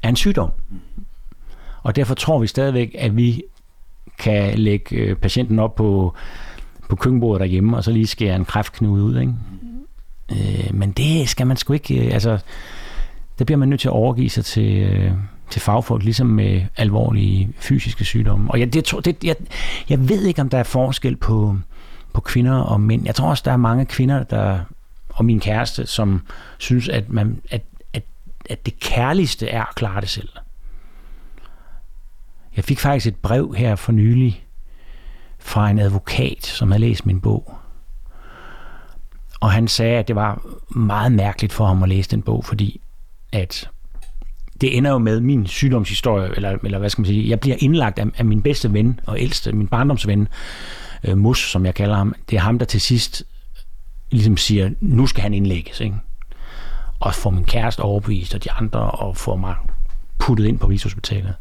er en sygdom. Og derfor tror vi stadigvæk, at vi kan lægge øh, patienten op på, på køkkenbordet derhjemme, og så lige skære en kræftknude ud. Ikke? Øh, men det skal man sgu ikke... Øh, altså, der bliver man nødt til at overgive sig til, øh, til fagfolk, ligesom med alvorlige fysiske sygdomme. Og jeg, det, det, jeg, jeg ved ikke, om der er forskel på, på kvinder og mænd. Jeg tror også, der er mange kvinder, der og min kæreste, som synes, at, man, at, at, at det kærligste er at klare det selv. Jeg fik faktisk et brev her for nylig fra en advokat, som havde læst min bog. Og han sagde, at det var meget mærkeligt for ham at læse den bog, fordi at det ender jo med min sygdomshistorie, eller, eller hvad skal man sige, jeg bliver indlagt af, af min bedste ven og ældste, min barndomsven, øh, Mus, som jeg kalder ham. Det er ham, der til sidst ligesom siger, nu skal han indlægges, ikke? Og får min kæreste overbevist, og de andre, og får mig puttet ind på Rigshospitalet.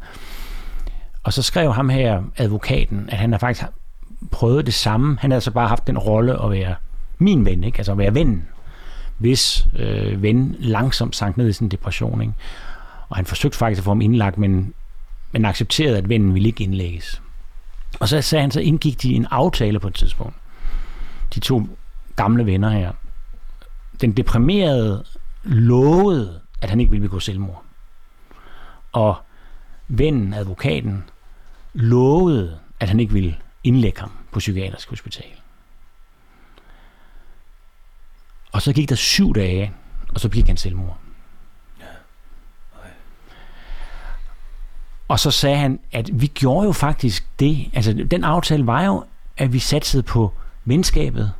Og så skrev ham her, advokaten, at han har faktisk prøvet det samme. Han har altså bare haft den rolle at være min ven, ikke? altså at være vennen, hvis øh, ven langsomt sank ned i sin depression. Ikke? Og han forsøgte faktisk at få ham indlagt, men, men accepterede, at vennen ville ikke indlægges. Og så sagde han, så indgik de en aftale på et tidspunkt. De to gamle venner her. Den deprimerede lovede, at han ikke ville begå selvmord. Og vennen, advokaten, lovede, at han ikke ville indlægge ham på psykiatrisk hospital. Og så gik der syv dage, og så begik han selvmord. Og så sagde han, at vi gjorde jo faktisk det. Altså, den aftale var jo, at vi satsede på venskabet,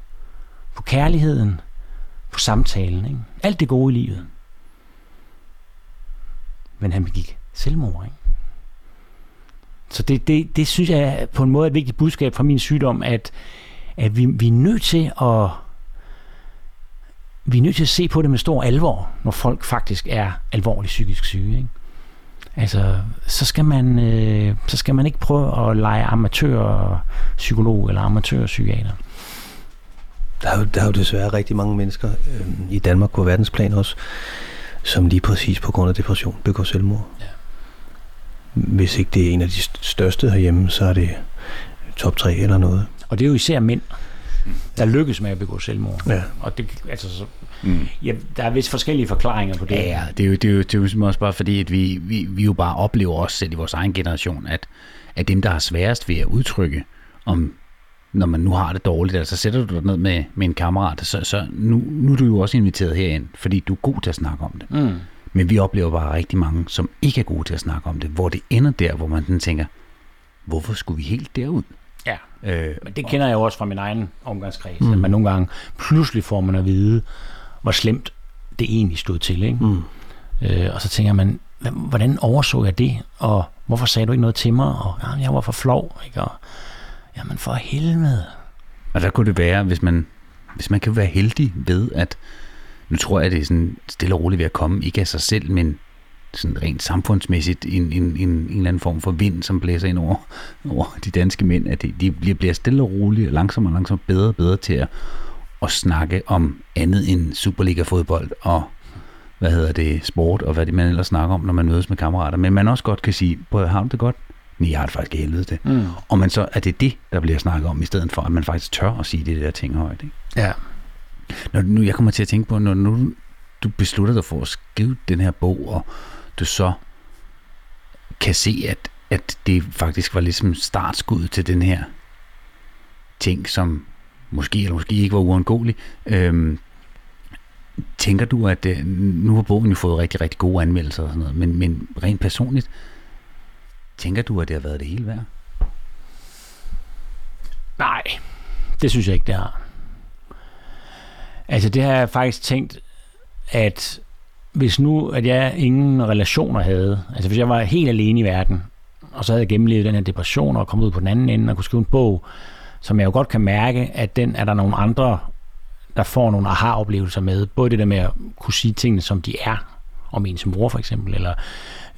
på kærligheden, på samtalen. Ikke? Alt det gode i livet. Men han begik selvmord. Ikke? Så det, det, det synes jeg på en måde et vigtigt budskab fra min sygdom, at, at vi, vi er nødt til at vi er nødt til at se på det med stor alvor, når folk faktisk er alvorligt psykisk syge. Ikke? Altså, så skal man, øh, så skal man ikke prøve at lege amatørpsykolog eller amatørpsykiater. Der er, jo, der er jo desværre rigtig mange mennesker øh, i Danmark på verdensplan også, som lige præcis på grund af depression begår selvmord. Ja. Hvis ikke det er en af de største herhjemme, så er det top 3 eller noget. Og det er jo især mænd, der lykkes med at begå selvmord. Ja. Og det, altså, så, mm. ja, der er vist forskellige forklaringer på det. Ja, ja det, er jo, det, er jo, det er jo også bare fordi, at vi, vi, vi jo bare oplever også selv i vores egen generation, at, at dem, der har sværest ved at udtrykke, om når man nu har det dårligt, altså sætter du dig ned med, med en kammerat, så, så nu, nu er du jo også inviteret herind, fordi du er god til at snakke om det. Mm. Men vi oplever bare rigtig mange, som ikke er gode til at snakke om det, hvor det ender der, hvor man tænker, hvorfor skulle vi helt derud? Ja, øh, men det kender jeg jo også fra min egen omgangskreds, mm. at man nogle gange pludselig får man at vide, hvor slemt det egentlig stod til. Ikke? Mm. Øh, og så tænker man, hvordan overså jeg det, og hvorfor sagde du ikke noget til mig, og ja, jeg var for flov, ikke? og jamen for helvede. Og der kunne det være, hvis man, hvis man kan være heldig ved, at nu tror jeg, at det er sådan stille og roligt ved at komme, ikke af sig selv, men sådan rent samfundsmæssigt en, en, en, en eller anden form for vind, som blæser ind over, over de danske mænd, at de, de bliver, bliver stille og roligt, langsomt og langsomt bedre og bedre til at, at snakke om andet end Superliga-fodbold og hvad hedder det, sport og hvad det man ellers snakker om, når man mødes med kammerater. Men man også godt kan sige, prøv har du det godt? Nej, jeg har det faktisk helvede det. Mm. Og man så, er det det, der bliver snakket om, i stedet for, at man faktisk tør at sige det der ting højt. Ikke? Ja. Når nu, jeg kommer til at tænke på, når nu du beslutter dig for at skrive den her bog, og du så kan se, at, at det faktisk var ligesom startskud til den her ting, som måske eller måske ikke var uundgåelig. Øhm, tænker du, at øh, nu har bogen jo fået rigtig, rigtig gode anmeldelser og sådan noget, men, men rent personligt, tænker du, at det har været det hele værd? Nej, det synes jeg ikke, det har. Altså det har jeg faktisk tænkt, at hvis nu, at jeg ingen relationer havde, altså hvis jeg var helt alene i verden, og så havde jeg gennemlevet den her depression og kommet ud på den anden ende og kunne skrive en bog, som jeg jo godt kan mærke, at den er der nogle andre, der får nogle aha-oplevelser med. Både det der med at kunne sige tingene, som de er, om ens mor for eksempel, eller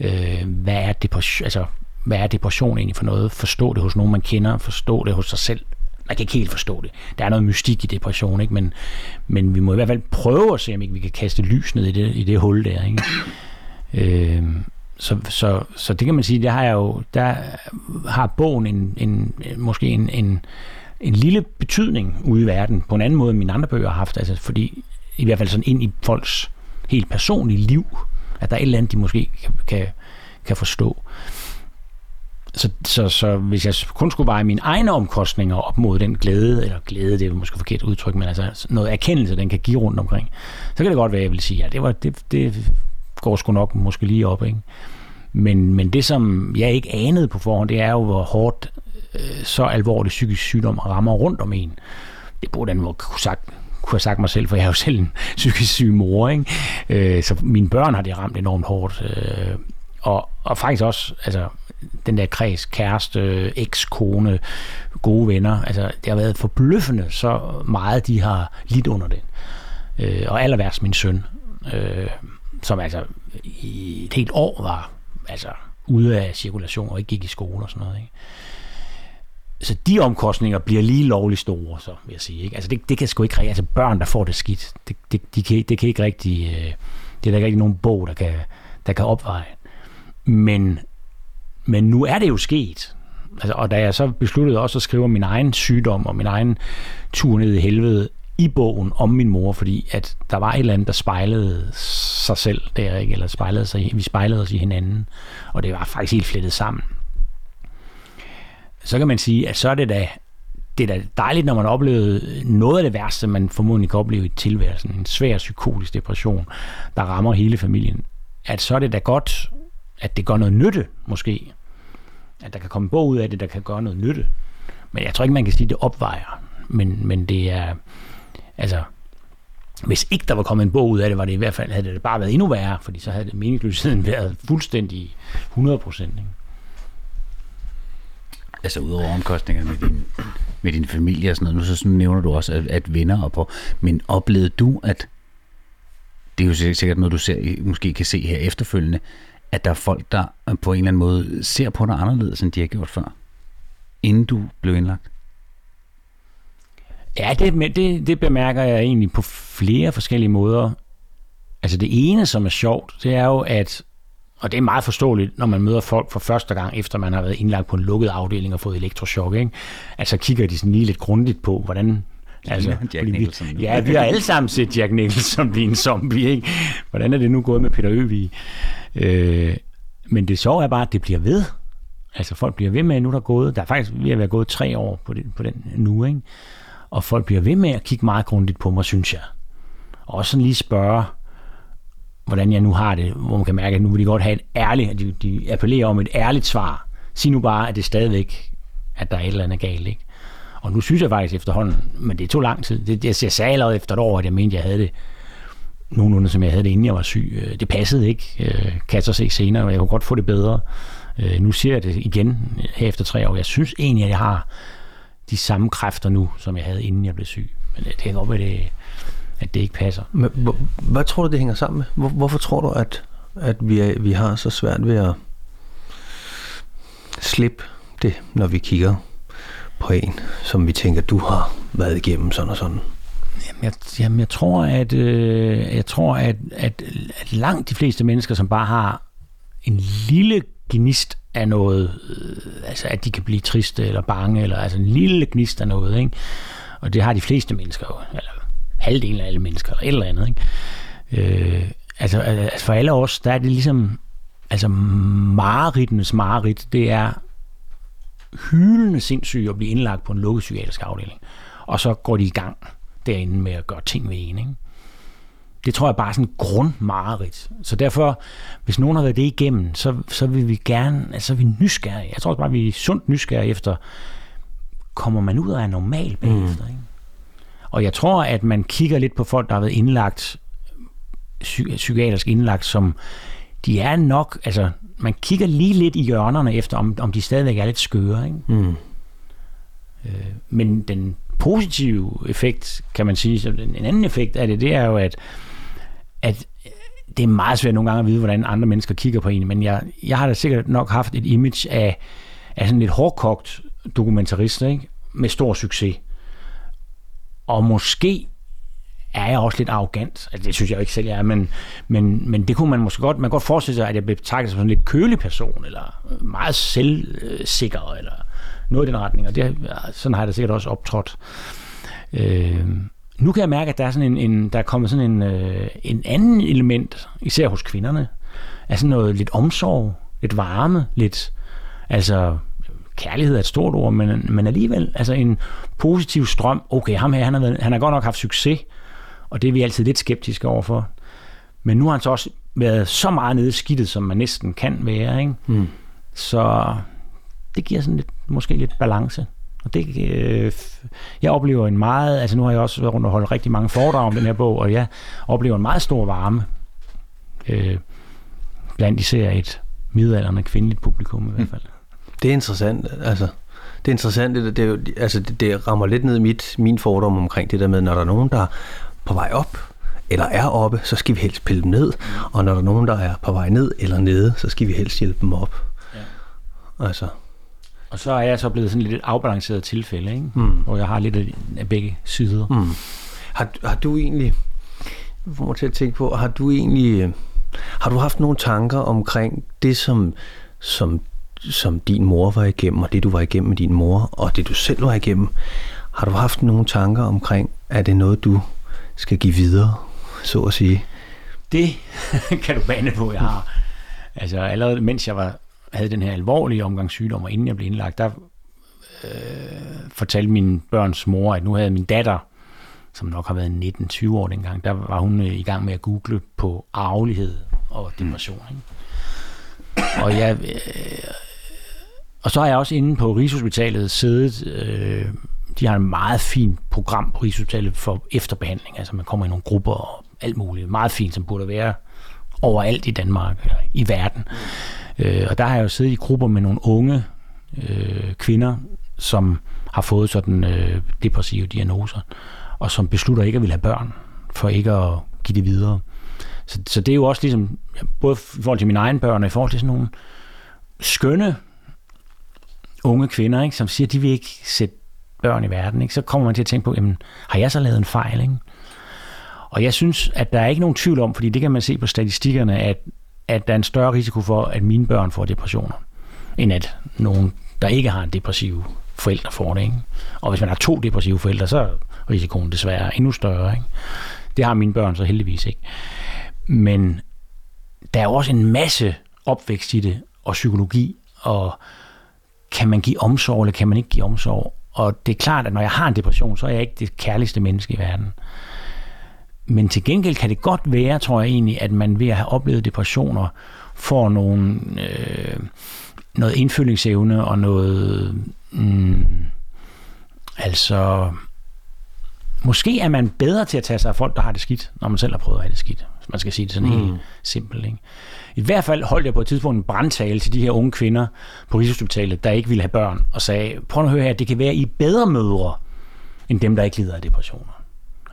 øh, hvad, er depression, altså, hvad er depression egentlig for noget? Forstå det hos nogen, man kender, forstå det hos sig selv. man kan ikke helt forstå det. Der er noget mystik i depression, ikke? Men, men vi må i hvert fald prøve at se, om ikke vi kan kaste lys ned i det, i det hul der. Ikke? Øh, så, så, så det kan man sige, der har jeg jo, der har bogen en, en, måske en, en, en lille betydning ude i verden, på en anden måde, end mine andre bøger har haft, altså fordi i hvert fald sådan ind i folks helt personlige liv, at der er et eller andet, de måske kan, kan, kan forstå. Så, så, så hvis jeg kun skulle veje mine egne omkostninger op mod den glæde, eller glæde, det er måske forkert udtryk, men altså noget erkendelse, den kan give rundt omkring, så kan det godt være, at jeg vil sige, ja, det, var, det, det går sgu nok måske lige op, ikke? Men, men det, som jeg ikke anede på forhånd, det er jo, hvor hårdt øh, så alvorlig psykisk sygdom rammer rundt om en. Det burde jeg kunne sagt, kunne have sagt mig selv, for jeg er jo selv en *laughs* psykisk syg mor, ikke? Øh, så mine børn har det ramt enormt hårdt. Øh, og, og faktisk også, altså, den der kreds, kæreste, ekskone, gode venner, altså, det har været forbløffende, så meget de har lidt under det. Øh, og aller værst min søn, øh, som altså i et helt år var altså ude af cirkulation og ikke gik i skole og sådan noget. Ikke? Så de omkostninger bliver lige lovligt store, så vil jeg sige. Ikke? Altså det, det kan sgu ikke rigtig, altså børn, der får det skidt, det, det, de kan, det kan ikke rigtig, øh, det er der ikke rigtig nogen bog, der kan, der kan opveje. Men, men nu er det jo sket. Altså, og da jeg så besluttede også at skrive min egen sygdom og min egen tur ned i helvede, i bogen om min mor, fordi at der var et eller andet, der spejlede sig selv der, ikke? eller spejlede sig, vi spejlede os i hinanden, og det var faktisk helt flettet sammen. Så kan man sige, at så er det da, det er da dejligt, når man oplevede noget af det værste, man formodentlig kan opleve i tilværelsen, en svær psykotisk depression, der rammer hele familien, at så er det da godt, at det gør noget nytte, måske. At der kan komme en bog ud af det, der kan gøre noget nytte. Men jeg tror ikke, man kan sige, at det opvejer. Men, men det er, altså, hvis ikke der var kommet en bog ud af det, var det i hvert fald, havde det bare været endnu værre, fordi så havde det meningsløsheden *laughs* været fuldstændig 100 procent. Altså udover omkostningerne med din, med din familie og sådan noget, nu så sådan nævner du også, at, at venner og på, men oplevede du, at det er jo sikkert noget, du ser, måske kan se her efterfølgende, at der er folk, der på en eller anden måde ser på dig anderledes, end de har gjort før, inden du blev indlagt? Ja, det, det, det bemærker jeg egentlig på flere forskellige måder. Altså det ene, som er sjovt, det er jo, at og det er meget forståeligt, når man møder folk for første gang, efter man har været indlagt på en lukket afdeling og fået elektrochok. Ikke? Altså kigger de sådan lige lidt grundigt på, hvordan... Altså, Jack Nicholson. Vi, ja, vi har alle sammen set Jack Nicholson *laughs* blive en zombie. Ikke? Hvordan er det nu gået med Peter Øvig? Øh, men det sjove er bare, at det bliver ved. Altså folk bliver ved med, nu der er gået, der er faktisk ved at være gået tre år på, det, på den nu, ikke? og folk bliver ved med at kigge meget grundigt på mig, synes jeg. Og også sådan lige spørge, hvordan jeg nu har det, hvor man kan mærke, at nu vil de godt have et ærligt, at de, de appellerer om et ærligt svar. Sig nu bare, at det stadigvæk, at der er et eller andet galt, ikke? Og nu synes jeg faktisk efterhånden, men det tog lang tid. Det, jeg, jeg sagde allerede efter et år, at jeg mente, at jeg havde det nogenlunde, som jeg havde det, inden jeg var syg. Øh, det passede ikke, øh, kan jeg så se senere, og jeg kunne godt få det bedre. Øh, nu siger jeg det igen her efter tre år. Jeg synes egentlig, at jeg har de samme kræfter nu, som jeg havde, inden jeg blev syg. Men det kan godt være, det, at det ikke passer. Men, hvad tror du, det hænger sammen med? Hvor, hvorfor tror du, at, at vi, er, vi har så svært ved at slippe det, når vi kigger på en, som vi tænker, du har været igennem sådan og sådan? Jamen, jeg, jamen, jeg tror, at, øh, jeg tror at, at, at langt de fleste mennesker, som bare har en lille gnist af noget, øh, altså at de kan blive triste eller bange, eller altså en lille gnist af noget, ikke? Og det har de fleste mennesker jo, eller halvdelen af alle mennesker, eller et eller andet, ikke? Øh, altså, altså for alle os, der er det ligesom, altså mareridtenes marerit, det er hyldende sindssygt at blive indlagt på en lukket psykiatrisk afdeling. Og så går de i gang derinde med at gøre ting ved en, ikke? Det tror jeg bare er sådan grundmareridt. Så derfor, hvis nogen har været det igennem, så, så vil vi gerne, altså så vi nysgerrige. Jeg tror også bare, vi er sundt nysgerrige efter, kommer man ud af normal bagefter, mm. ikke? Og jeg tror, at man kigger lidt på folk, der har været indlagt, psy- psykiatrisk indlagt, som de er nok, altså man kigger lige lidt i hjørnerne efter, om, om de stadigvæk er lidt skøre. Ikke? Mm. Øh, men den positive effekt, kan man sige, en anden effekt af det, det er jo, at at det er meget svært nogle gange at vide, hvordan andre mennesker kigger på en, men jeg, jeg har da sikkert nok haft et image af, af sådan lidt hårdkogt dokumentarist, ikke? med stor succes. Og måske er jeg også lidt arrogant. Altså, det synes jeg jo ikke selv, jeg er, men, men, men det kunne man måske godt, man kan godt forestille sig, at jeg blev betragtet som en lidt kølig person, eller meget selvsikker, eller noget i den retning, og det, sådan har jeg da sikkert også optrådt. Øh, nu kan jeg mærke, at der er, sådan en, en, der er kommet sådan en, øh, en anden element, især hos kvinderne, er sådan noget lidt omsorg, lidt varme, lidt, altså kærlighed er et stort ord, men, men alligevel altså en positiv strøm. Okay, ham her, han har, været, han har godt nok haft succes, og det er vi altid lidt skeptiske overfor. Men nu har han så også været så meget nede i skidtet, som man næsten kan være. Ikke? Mm. Så det giver sådan lidt, måske lidt balance. Og det, øh, jeg oplever en meget, altså nu har jeg også været rundt og holdt rigtig mange foredrag om den her bog, og jeg oplever en meget stor varme øh, blandt især et middelalderne kvindeligt publikum i hvert fald. Det er interessant, altså. Det er interessant, det, det, altså, det, det rammer lidt ned i mit, min fordom omkring det der med, når der er nogen, der er på vej op, eller er oppe, så skal vi helst pille dem ned. Og når der er nogen, der er på vej ned eller nede, så skal vi helst hjælpe dem op. Ja. Altså. Og så er jeg så blevet sådan lidt et afbalanceret tilfælde, ikke? Mm. hvor jeg har lidt af begge sider. Mm. Har, har du egentlig, får mig til at tænke på, har du egentlig, har du haft nogle tanker omkring det, som, som, som din mor var igennem, og det du var igennem med din mor, og det du selv var igennem? Har du haft nogle tanker omkring, er det noget, du skal give videre, så at sige? Det *laughs* kan du bane på, jeg har. Altså allerede mens jeg var, havde den her alvorlige omgangssygdom, og inden jeg blev indlagt, der øh, fortalte min børns mor, at nu havde min datter, som nok har været 19-20 år dengang, der var hun øh, i gang med at google på arvelighed og depression. Ikke? Og jeg... Øh, og så har jeg også inde på Rigshospitalet siddet øh, de har en meget fint program på Rigshospitalet for efterbehandling. Altså man kommer i nogle grupper og alt muligt. Meget fint, som burde være overalt i Danmark, eller i verden. Øh, og der har jeg jo siddet i grupper med nogle unge øh, kvinder, som har fået sådan øh, depressive diagnoser, og som beslutter ikke at ville have børn, for ikke at give det videre. Så, så det er jo også ligesom, både i forhold til mine egne børn, og i forhold til sådan nogle skønne unge kvinder, ikke, som siger, at de vil ikke sætte børn i verden, ikke? så kommer man til at tænke på, jamen, har jeg så lavet en fejl? Ikke? Og jeg synes, at der er ikke nogen tvivl om, fordi det kan man se på statistikkerne, at, at der er en større risiko for, at mine børn får depressioner, end at nogen, der ikke har en depressiv forældre får det. Ikke? Og hvis man har to depressive forældre, så er risikoen desværre endnu større. Ikke? Det har mine børn så heldigvis ikke. Men der er også en masse opvækst i det, og psykologi, og kan man give omsorg, eller kan man ikke give omsorg? Og det er klart, at når jeg har en depression, så er jeg ikke det kærligste menneske i verden. Men til gengæld kan det godt være, tror jeg egentlig, at man ved at have oplevet depressioner, får nogle, øh, noget indfølgingsevne og noget... Mm, altså... Måske er man bedre til at tage sig af folk, der har det skidt, når man selv har prøvet at have det skidt. Man skal sige det sådan mm. helt simpelt. Ikke? I hvert fald holdt jeg på et tidspunkt en brandtale til de her unge kvinder på Rigshospitalet, der ikke ville have børn, og sagde, prøv at høre her, det kan være, at I er bedre mødre, end dem, der ikke lider af depressioner.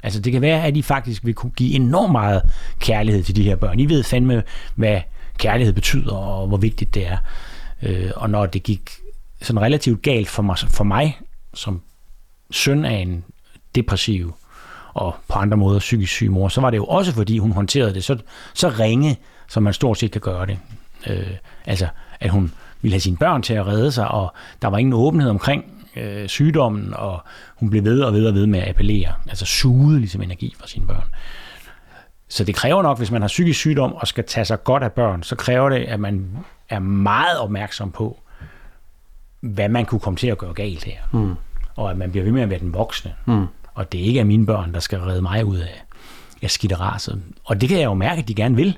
Altså det kan være, at I faktisk vil kunne give enormt meget kærlighed til de her børn. I ved fandme, hvad kærlighed betyder, og hvor vigtigt det er. Øh, og når det gik sådan relativt galt for mig, for mig som søn af en depressiv og på andre måder psykisk syg mor, så var det jo også, fordi hun håndterede det så, så ringe, som man stort set kan gøre det. Øh, altså, at hun ville have sine børn til at redde sig, og der var ingen åbenhed omkring øh, sygdommen, og hun blev ved og ved og ved med at appellere, altså suge ligesom energi fra sine børn. Så det kræver nok, hvis man har psykisk sygdom og skal tage sig godt af børn, så kræver det, at man er meget opmærksom på, hvad man kunne komme til at gøre galt her. Mm. Og at man bliver ved med at være den voksne. Mm. Og det ikke er mine børn, der skal redde mig ud af, af skitteraset. Og det kan jeg jo mærke, at de gerne vil.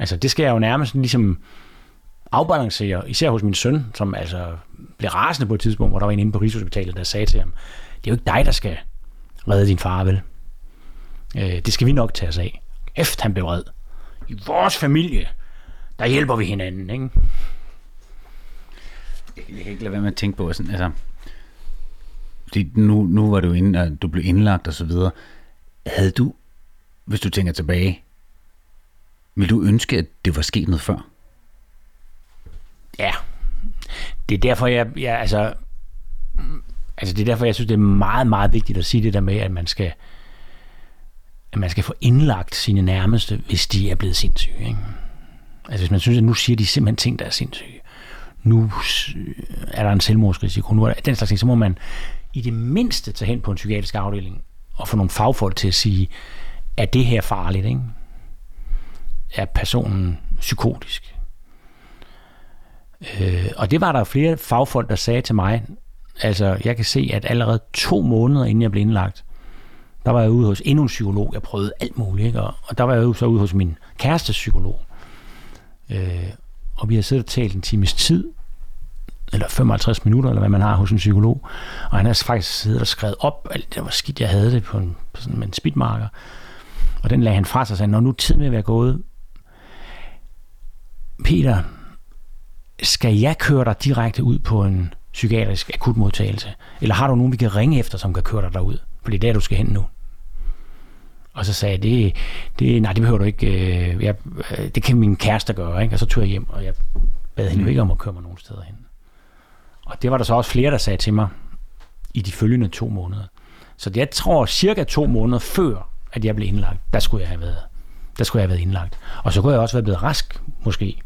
Altså, det skal jeg jo nærmest ligesom afbalancere, især hos min søn, som altså blev rasende på et tidspunkt, hvor der var en inde på Rigshospitalet, der sagde til ham, det er jo ikke dig, der skal redde din far, vel? Øh, det skal vi nok tage os af. Efter han blev red. I vores familie, der hjælper vi hinanden, ikke? Jeg kan ikke lade være med at tænke på, sådan, altså, fordi nu, nu var du inde, at du blev indlagt og så videre. Havde du, hvis du tænker tilbage, vil du ønske, at det var sket noget før? Ja. Det er derfor, jeg, jeg altså, Altså det er derfor, jeg synes, det er meget, meget vigtigt at sige det der med, at man skal, at man skal få indlagt sine nærmeste, hvis de er blevet sindssyge. Ikke? Altså hvis man synes, at nu siger de simpelthen ting, der er sindssyge. Nu øh, er der en selvmordsrisiko. Nu er der den slags ting, så må man i det mindste tage hen på en psykiatrisk afdeling og få nogle fagfolk til at sige, er det her farligt? Ikke? Er personen psykotisk? Øh, og det var der flere fagfolk, der sagde til mig. Altså, jeg kan se, at allerede to måneder inden jeg blev indlagt, der var jeg ude hos endnu en psykolog. Jeg prøvede alt muligt, ikke? Og, og der var jeg jo så ude hos min kæreste psykolog. Øh, og vi har siddet og talt en times tid, eller 55 minutter, eller hvad man har hos en psykolog. Og han har faktisk siddet og skrevet op alt det, var skidt, jeg havde det på en, på sådan en speedmarker. Og den lagde han fra sig og sagde, når nu tiden vil være gået, Peter, skal jeg køre dig direkte ud på en psykiatrisk akutmodtagelse? Eller har du nogen, vi kan ringe efter, som kan køre dig derud? For det er der, du skal hen nu. Og så sagde jeg, det, det, nej, det behøver du ikke. Øh, jeg, øh, det kan min kæreste gøre. Ikke? Og så tog jeg hjem, og jeg bad hende jo ikke om at køre mig nogen steder hen. Og det var der så også flere, der sagde til mig i de følgende to måneder. Så jeg tror, cirka to måneder før, at jeg blev indlagt, der skulle jeg have været, der skulle jeg have været indlagt. Og så kunne jeg også være blevet rask, måske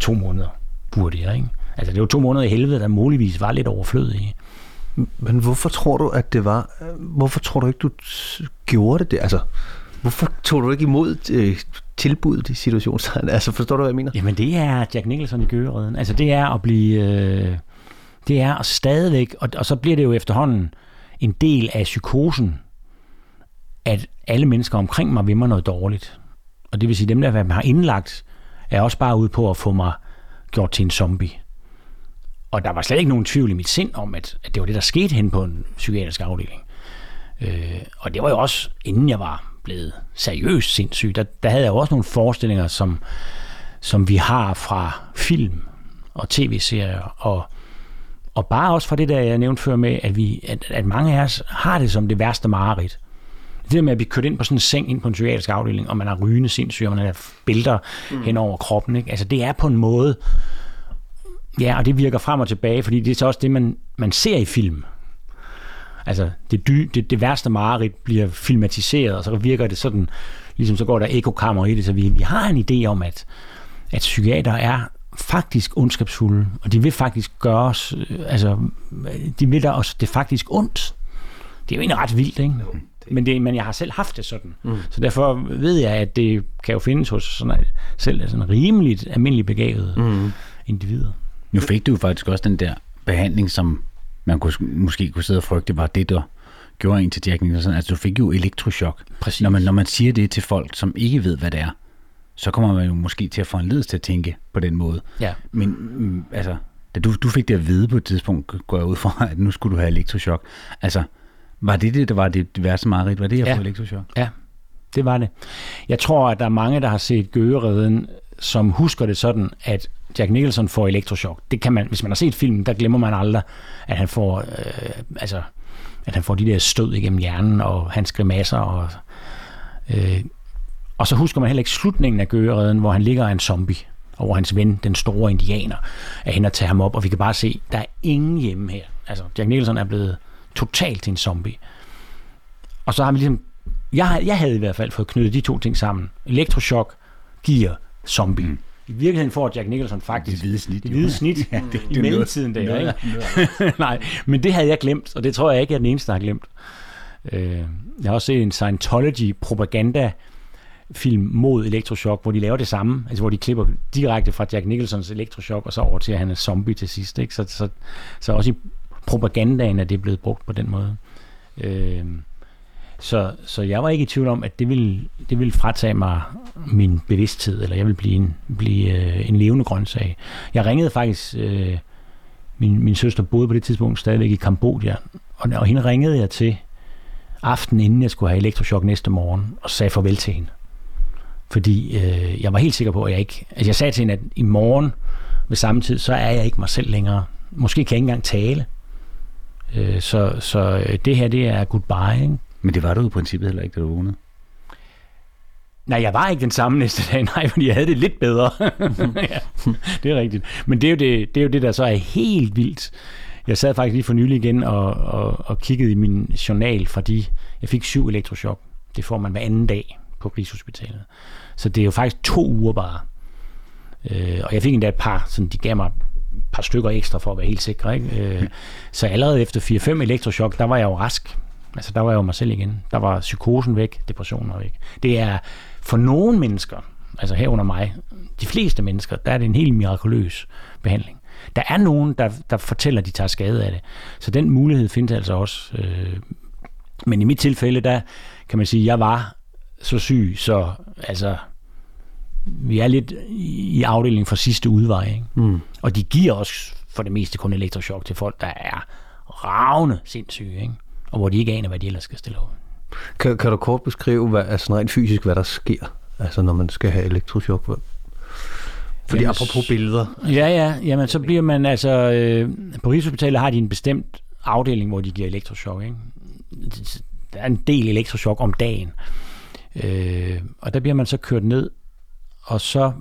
to måneder hurtigere. Ikke? Altså det var to måneder i helvede, der muligvis var lidt overflødige. Men hvorfor tror du, at det var... Hvorfor tror du ikke, du gjorde det? Altså, hvorfor tog du ikke imod øh, tilbuddet i situationstegn? Altså, forstår du, hvad jeg mener? Jamen, det er Jack Nicholson i Gøgereden. Altså, det er at blive... Øh, det er at stadigvæk... Og, og så bliver det jo efterhånden en del af psykosen, at alle mennesker omkring mig vil mig noget dårligt. Og det vil sige, dem, der har indlagt, er også bare ude på at få mig gjort til en zombie. Og der var slet ikke nogen tvivl i mit sind om, at, at det var det, der skete hen på en psykiatrisk afdeling. Øh, og det var jo også, inden jeg var blevet seriøst sindssyg, der, der havde jeg jo også nogle forestillinger, som, som vi har fra film og tv-serier, og, og bare også fra det der, jeg nævnte før med, at, vi, at, at mange af os har det som det værste mareridt. Det der med at blive kørt ind på sådan en seng ind på en psykiatrisk afdeling, og man har rygende sindssyg, og man har bælter mm. hen over kroppen. Ikke? Altså det er på en måde, Ja, og det virker frem og tilbage, fordi det er så også det, man, man ser i film. Altså, det, dy, det, det værste mareridt bliver filmatiseret, og så virker det sådan, ligesom så går der ekokammer i det, så vi, vi har en idé om, at, at psykiater er faktisk ondskabsfulde, og de vil faktisk gøre os, øh, altså, de vil der os det faktisk ondt. Det er jo egentlig ret vildt, ikke? No, det... Men, det, men jeg har selv haft det sådan. Mm. Så derfor ved jeg, at det kan jo findes hos sådan, selv sådan rimeligt almindeligt begavede mm. individer. Nu fik du jo faktisk også den der behandling, som man kunne, måske kunne sidde og frygte, var det, der gjorde en til Jack Nicholson. Altså, du fik jo elektrochok. Præcis. Når man, når man siger det til folk, som ikke ved, hvad det er, så kommer man jo måske til at få en ledelse til at tænke på den måde. Ja. Men mm, altså, da du, du fik det at vide på et tidspunkt, går jeg ud fra, *laughs* at nu skulle du have elektrochok. Altså, var det det, der var det værste mareridt? Var det at ja. få elektrochok? Ja, det var det. Jeg tror, at der er mange, der har set Gøgereden, som husker det sådan, at Jack Nicholson får elektrochok. Det kan man, hvis man har set filmen, der glemmer man aldrig, at han får, øh, altså, at han får de der stød igennem hjernen, og hans grimasser, og, øh, og så husker man heller ikke slutningen af gøgereden, hvor han ligger en zombie, og hvor hans ven, den store indianer, er hen og tager ham op, og vi kan bare se, der er ingen hjemme her. Altså, Jack Nicholson er blevet totalt til en zombie. Og så har vi ligesom, jeg, jeg havde i hvert fald fået knyttet de to ting sammen. Elektrochok giver zombie. Mm. I virkeligheden får Jack Nicholson faktisk det hvide snit, det hvide snit *laughs* ja, det, i det mellemtiden der. Ikke? *laughs* Nej, men det havde jeg glemt, og det tror jeg ikke, jeg er den eneste, der har glemt. Øh, jeg har også set en Scientology-propaganda film mod elektroshock, hvor de laver det samme, altså hvor de klipper direkte fra Jack Nicholsons elektroshock og så over til, at han er zombie til sidst. Ikke? Så, så, så også i propagandaen er det blevet brugt på den måde. Øh, så, så jeg var ikke i tvivl om, at det ville, det ville fratage mig min bevidsthed, eller jeg ville blive en, blive, øh, en levende grøntsag. Jeg ringede faktisk, øh, min, min søster boede på det tidspunkt stadigvæk i Kambodja, og, og hende ringede jeg til aftenen, inden jeg skulle have elektroshock næste morgen, og sagde farvel til hende. Fordi øh, jeg var helt sikker på, at jeg ikke... Altså jeg sagde til hende, at i morgen ved samme tid, så er jeg ikke mig selv længere. Måske kan jeg ikke engang tale. Øh, så, så øh, det her, det er goodbye, ikke? Men det var du i princippet heller ikke, da du vågnede. Nej, jeg var ikke den samme næste dag, *laughs* nej, fordi jeg havde det lidt bedre. *laughs* ja, det er rigtigt. Men det er, jo det, det er jo det, der så er helt vildt jeg sad faktisk lige for nylig igen og, og, og kiggede i min journal, fordi jeg fik syv elektrochok. Det får man hver anden dag på Rigshospitalet. Så det er jo faktisk to uger bare. Øh, og jeg fik endda et par, sådan, de gav mig par stykker ekstra for at være helt sikker. Ikke? Øh, så allerede efter 4-5 elektrochok, der var jeg jo rask. Altså der var jeg jo mig selv igen. Der var psykosen væk, depressionen var væk. Det er for nogle mennesker, altså herunder mig, de fleste mennesker, der er det en helt mirakuløs behandling. Der er nogen, der, der fortæller, at de tager skade af det. Så den mulighed findes altså også. Øh, men i mit tilfælde, der kan man sige, at jeg var så syg, så altså, vi er lidt i afdelingen for sidste udvej. Ikke? Mm. Og de giver også for det meste kun elektroshock til folk, der er ravne sindssyge, ikke? og hvor de ikke aner, hvad de ellers skal stille over. Kan, kan du kort beskrive, hvad, altså rent fysisk, hvad der sker, altså når man skal have elektroshock? Fordi jamen, apropos billeder. Ja, ja. Jamen, så bliver man altså... Øh, på Rigshospitalet har de en bestemt afdeling, hvor de giver elektroshock. Ikke? Der er en del elektroshock om dagen. Øh, og der bliver man så kørt ned, og så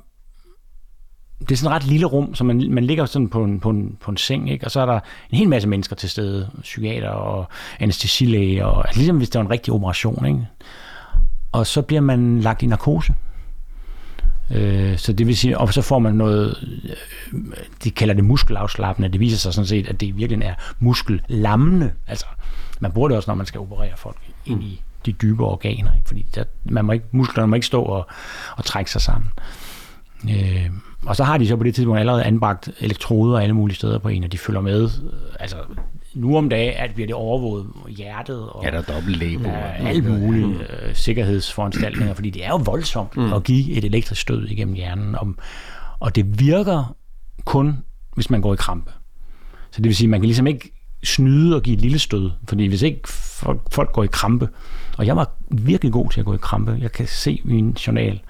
det er sådan et ret lille rum, så man, man ligger sådan på en, på, en, på en seng, ikke? og så er der en hel masse mennesker til stede, psykiater og anestesilæge, og altså ligesom hvis det var en rigtig operation. Ikke? Og så bliver man lagt i narkose. Øh, så det vil sige, og så får man noget, øh, de kalder det muskelafslappende, det viser sig sådan set, at det virkelig er muskellammende. Altså, man bruger det også, når man skal operere folk ind i de dybe organer, ikke? fordi der, man må ikke, musklerne må ikke stå og, og trække sig sammen. Øh, og så har de så på det tidspunkt allerede anbragt elektroder alle mulige steder på en, og de følger med. Altså, nu om dagen at bliver det overvåget hjertet og ja, der er dobbelt læge ja, alle mulige øh, sikkerhedsforanstaltninger, fordi det er jo voldsomt mm. at give et elektrisk stød igennem hjernen, og, og det virker kun, hvis man går i krampe. Så det vil sige, at man kan ligesom ikke snyde og give et lille stød, fordi hvis ikke folk, folk går i krampe, og jeg var virkelig god til at gå i krampe, jeg kan se min journal,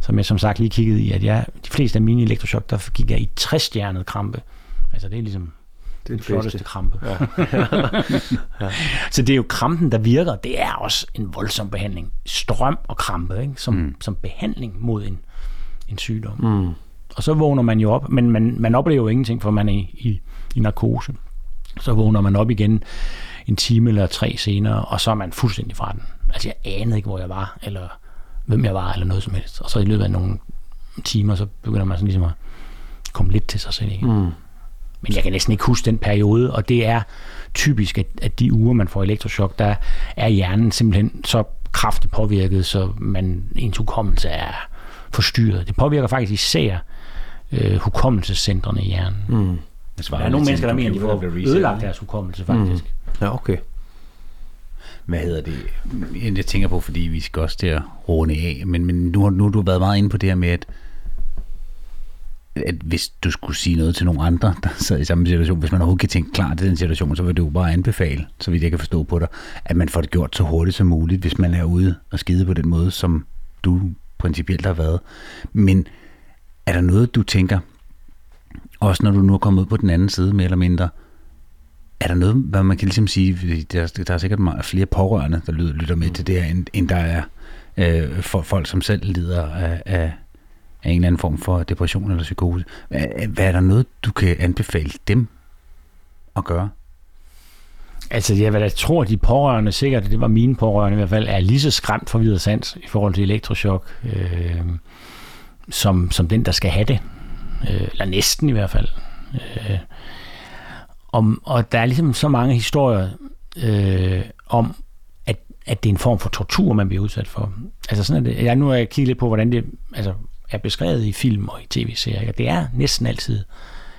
som jeg som sagt lige kiggede i, at jeg, de fleste af mine elektrochok, der gik jeg i 60-stjernet krampe. Altså det er ligesom det er den flotteste krampe. Ja. *laughs* ja. Så det er jo krampen, der virker. Det er også en voldsom behandling. Strøm og krampe, ikke? Som, mm. som behandling mod en, en sygdom. Mm. Og så vågner man jo op, men man, man oplever jo ingenting, for man er i, i, i narkose. Så vågner man op igen en time eller tre senere, og så er man fuldstændig fra den. Altså jeg anede ikke, hvor jeg var, eller hvem jeg var, eller noget som helst. Og så i løbet af nogle timer, så begynder man sådan ligesom at komme lidt til sig selv igen. Mm. Men jeg kan næsten ikke huske den periode, og det er typisk, at, at de uger, man får elektroshock, der er hjernen simpelthen så kraftigt påvirket, så man, ens hukommelse er forstyrret. Det påvirker faktisk især øh, hukommelsescentrene i hjernen. Mm. Der er nogle mennesker, der mener, at de får ødelagt deres hukommelse faktisk. Mm. Ja, okay hvad hedder det, jeg tænker på, fordi vi skal også til at runde af, men, men nu, nu har du været meget inde på det her med, at, at hvis du skulle sige noget til nogle andre, der sad i samme situation, hvis man overhovedet kan tænke klart i den situation, så vil du bare anbefale, så vidt jeg kan forstå på dig, at man får det gjort så hurtigt som muligt, hvis man er ude og skide på den måde, som du principielt har været. Men er der noget, du tænker, også når du nu er kommet ud på den anden side, mere eller mindre, er der noget, hvad man kan ligesom sige, der, der er sikkert meget flere pårørende, der lytter med mm. til det her, end, end der er øh, for folk, som selv lider af, af, af en eller anden form for depression eller psykose. Hvad, hvad er der noget, du kan anbefale dem at gøre? Altså, jeg, jeg tror, de pårørende sikkert, det var mine pårørende i hvert fald, er lige så skræmt for videre sans i forhold til elektroshock, øh, som, som den, der skal have det. Øh, eller næsten i hvert fald. Øh, om, og der er ligesom så mange historier øh, om, at, at det er en form for tortur, man bliver udsat for. Altså sådan er det. Jeg nu har jeg kigget lidt på, hvordan det altså, er beskrevet i film og i tv-serier. Det er næsten altid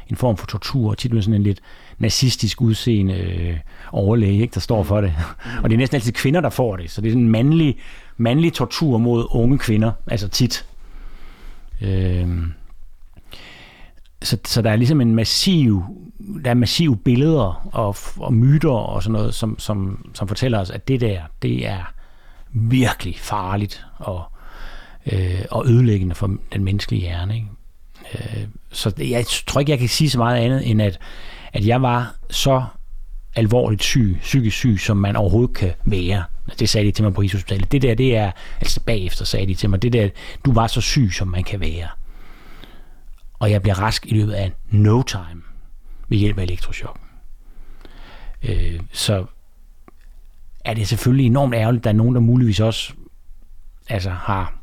en form for tortur, og tit med sådan en lidt nazistisk udseende øh, overlæge, ikke, der står for det. *laughs* Og det er næsten altid kvinder, der får det. Så det er sådan en mandlig, mandlig tortur mod unge kvinder, altså tit. Øh, så, så der er ligesom en massiv, der er massive billeder og, og myter og sådan noget, som, som, som fortæller os, at det der, det er virkelig farligt og, øh, og ødelæggende for den menneskelige hjerne. Ikke? Øh, så jeg tror ikke, jeg kan sige så meget andet, end at, at jeg var så alvorligt syg, psykisk syg, som man overhovedet kan være. Det sagde de til mig på Rigshospitalet. Det der, det er, altså bagefter sagde de til mig, det der, du var så syg, som man kan være og jeg bliver rask i løbet af no time ved hjælp af elektroshock. Øh, så er det selvfølgelig enormt ærgerligt, at der er nogen, der muligvis også altså, har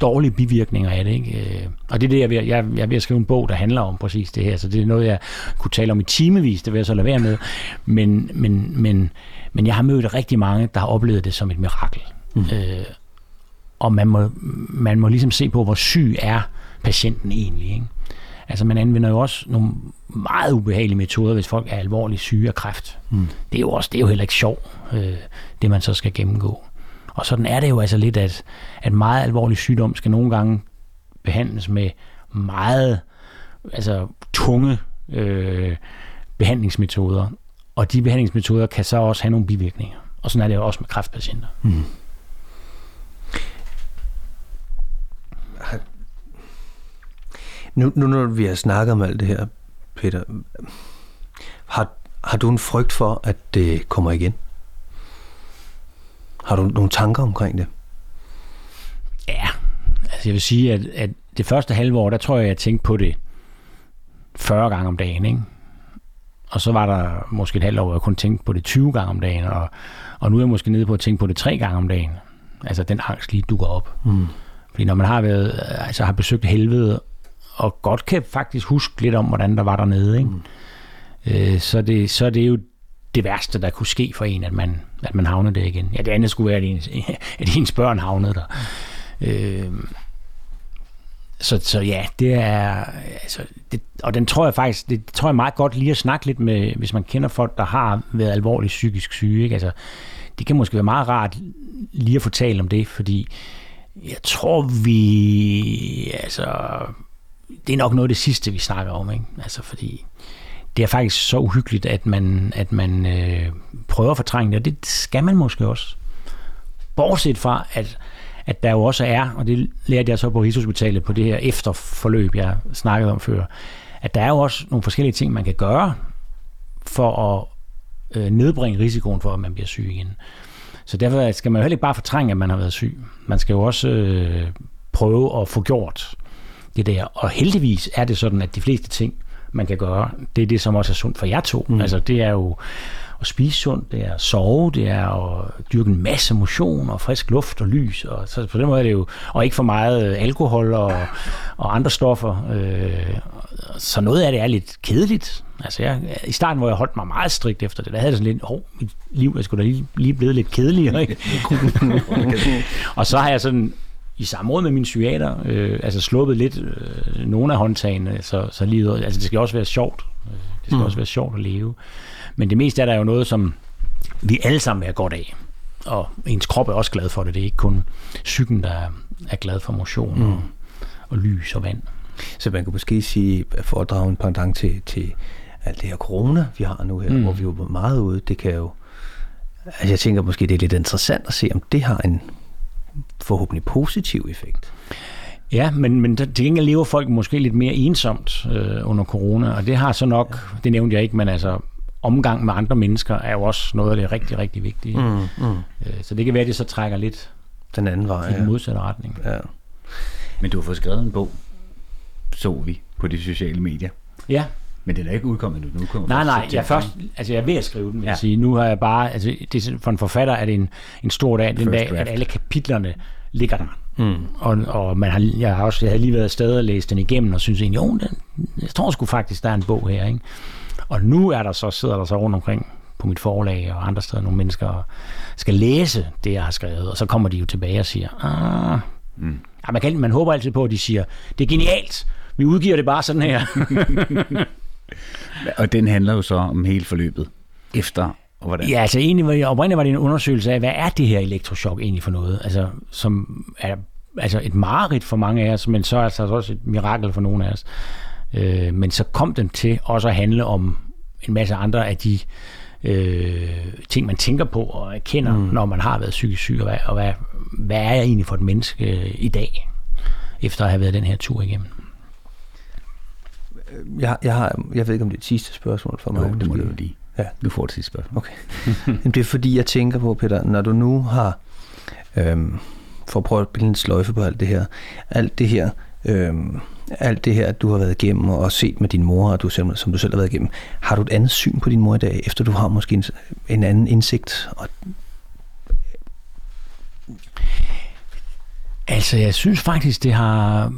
dårlige bivirkninger af det. Ikke? Øh, og det er det, jeg er, ved, jeg, jeg er ved at skrive en bog, der handler om præcis det her, så det er noget, jeg kunne tale om i timevis, det vil jeg så lade være med. Men, men, men, men jeg har mødt rigtig mange, der har oplevet det som et mirakel. Mm. Øh, og man må, man må ligesom se på, hvor syg er patienten egentlig. Ikke? Altså man anvender jo også nogle meget ubehagelige metoder, hvis folk er alvorligt syge af kræft. Mm. Det er jo også det er jo heller ikke sjovt, øh, det man så skal gennemgå. Og sådan er det jo altså lidt, at, at meget alvorlig sygdom skal nogle gange behandles med meget altså, tunge øh, behandlingsmetoder. Og de behandlingsmetoder kan så også have nogle bivirkninger. Og sådan er det jo også med kræftpatienter. Mm. Nu, nu når vi har snakket om alt det her, Peter, har, har du en frygt for, at det kommer igen? Har du nogle tanker omkring det? Ja, altså jeg vil sige, at, at det første halve år, der tror jeg, jeg tænkte på det 40 gange om dagen, ikke? Og så var der måske et halvt år, hvor jeg kun tænkte på det 20 gange om dagen, og, og nu er jeg måske nede på at tænke på det tre gange om dagen. Altså den angst lige dukker op. Mm. Fordi når man har været, altså har besøgt helvede, og godt kan faktisk huske lidt om, hvordan der var dernede, ikke? Mm. Øh, så, det, så det er jo det værste, der kunne ske for en, at man, at man havnede der igen. Ja, det andet skulle være, at ens, *laughs* at ens børn havnede der. Øh, så, så ja, det er, altså, det, og den tror jeg faktisk, det tror jeg meget godt lige at snakke lidt med, hvis man kender folk, der har været alvorligt psykisk syge, ikke? Altså, det kan måske være meget rart lige at fortælle om det, fordi jeg tror, vi, altså, det er nok noget af det sidste, vi snakker om, ikke? Altså, fordi det er faktisk så uhyggeligt, at man, at man øh, prøver at fortrænge det, og det skal man måske også. Bortset fra, at, at der jo også er, og det lærte jeg så på Rigshospitalet på det her efterforløb, jeg snakkede om før, at der er jo også nogle forskellige ting, man kan gøre for at øh, nedbringe risikoen for, at man bliver syg igen. Så derfor skal man jo heller ikke bare fortrænge, at man har været syg. Man skal jo også øh, prøve at få gjort det der. Og heldigvis er det sådan, at de fleste ting, man kan gøre, det er det, som også er sundt for jer to. Mm. Altså det er jo at spise sundt, det er at sove, det er at dyrke en masse motion og frisk luft og lys. Og så på den måde er det jo, og ikke for meget alkohol og, og andre stoffer. Øh, så noget af det er lidt kedeligt. Altså jeg, I starten, hvor jeg holdt mig meget strikt efter det, der havde jeg sådan lidt, åh, oh, mit liv er sgu da lige, lige blevet lidt kedeligere. Ikke? *laughs* *laughs* og så har jeg sådan i samråd med min psykiater, øh, altså sluppet lidt øh, nogle af håndtagene, så, så livet, altså det skal også være sjovt. Øh, det skal mm. også være sjovt at leve. Men det meste er der jo noget, som vi alle sammen er godt af. Og ens krop er også glad for det. Det er ikke kun psyken, der er glad for motion mm. og, og lys og vand. Så man kan måske sige, for at drage en pendant til, til alt det her corona, vi har nu her, mm. hvor vi er meget ude, det kan jo... Altså jeg tænker måske, det er lidt interessant at se, om det har en forhåbentlig positiv effekt. Ja, men, men til gengæld lever folk måske lidt mere ensomt øh, under corona, og det har så nok, ja. det nævnte jeg ikke, men altså omgang med andre mennesker er jo også noget af det rigtig, rigtig vigtige. Mm, mm. Øh, så det kan være, at det så trækker lidt den anden vej, i den modsatte ja. retning. Ja. Men du har fået skrevet en bog, så vi på de sociale medier. Ja. Men den er ikke udkommet nu. nu kommer nej, nej, jeg, først, altså jeg er ved at skrive den, vil ja. jeg sige. Nu har jeg bare, altså det, for en forfatter er det en, en stor dag, den dag, at alle kapitlerne ligger der. Mm. Og, og man har, jeg, har også, jeg har lige været afsted og læst den igennem, og synes egentlig, jo, den, jeg tror sgu faktisk, der er en bog her. Ikke? Og nu er der så, sidder der så rundt omkring på mit forlag og andre steder nogle mennesker, skal læse det, jeg har skrevet, og så kommer de jo tilbage og siger, ah, mm. ja, man, kan, man håber altid på, at de siger, det er genialt, vi udgiver det bare sådan her. *laughs* og den handler jo så om hele forløbet efter og hvordan? Ja, altså egentlig, oprindeligt var det en undersøgelse af, hvad er det her elektroshock egentlig for noget? Altså, som er altså et mareridt for mange af os, men så er altså også et mirakel for nogle af os. Øh, men så kom den til også at handle om en masse andre af de øh, ting, man tænker på og erkender, mm. når man har været psykisk syg, og, hvad, og hvad, hvad er jeg egentlig for et menneske øh, i dag, efter at have været den her tur igennem. Jeg, jeg, har, jeg ved ikke, om det er et sidste spørgsmål for mig. Jo, det må du lige. Ja. Du får det sidste spørgsmål. Okay. *laughs* det er fordi, jeg tænker på, Peter, når du nu har, øhm, for at prøve at bilde en sløjfe på alt det her, alt det her øhm, alt det her, du har været igennem og set med din mor, og du selv, som du selv har været igennem, har du et andet syn på din mor i dag, efter du har måske en, en anden indsigt? Og... Altså, jeg synes faktisk, det har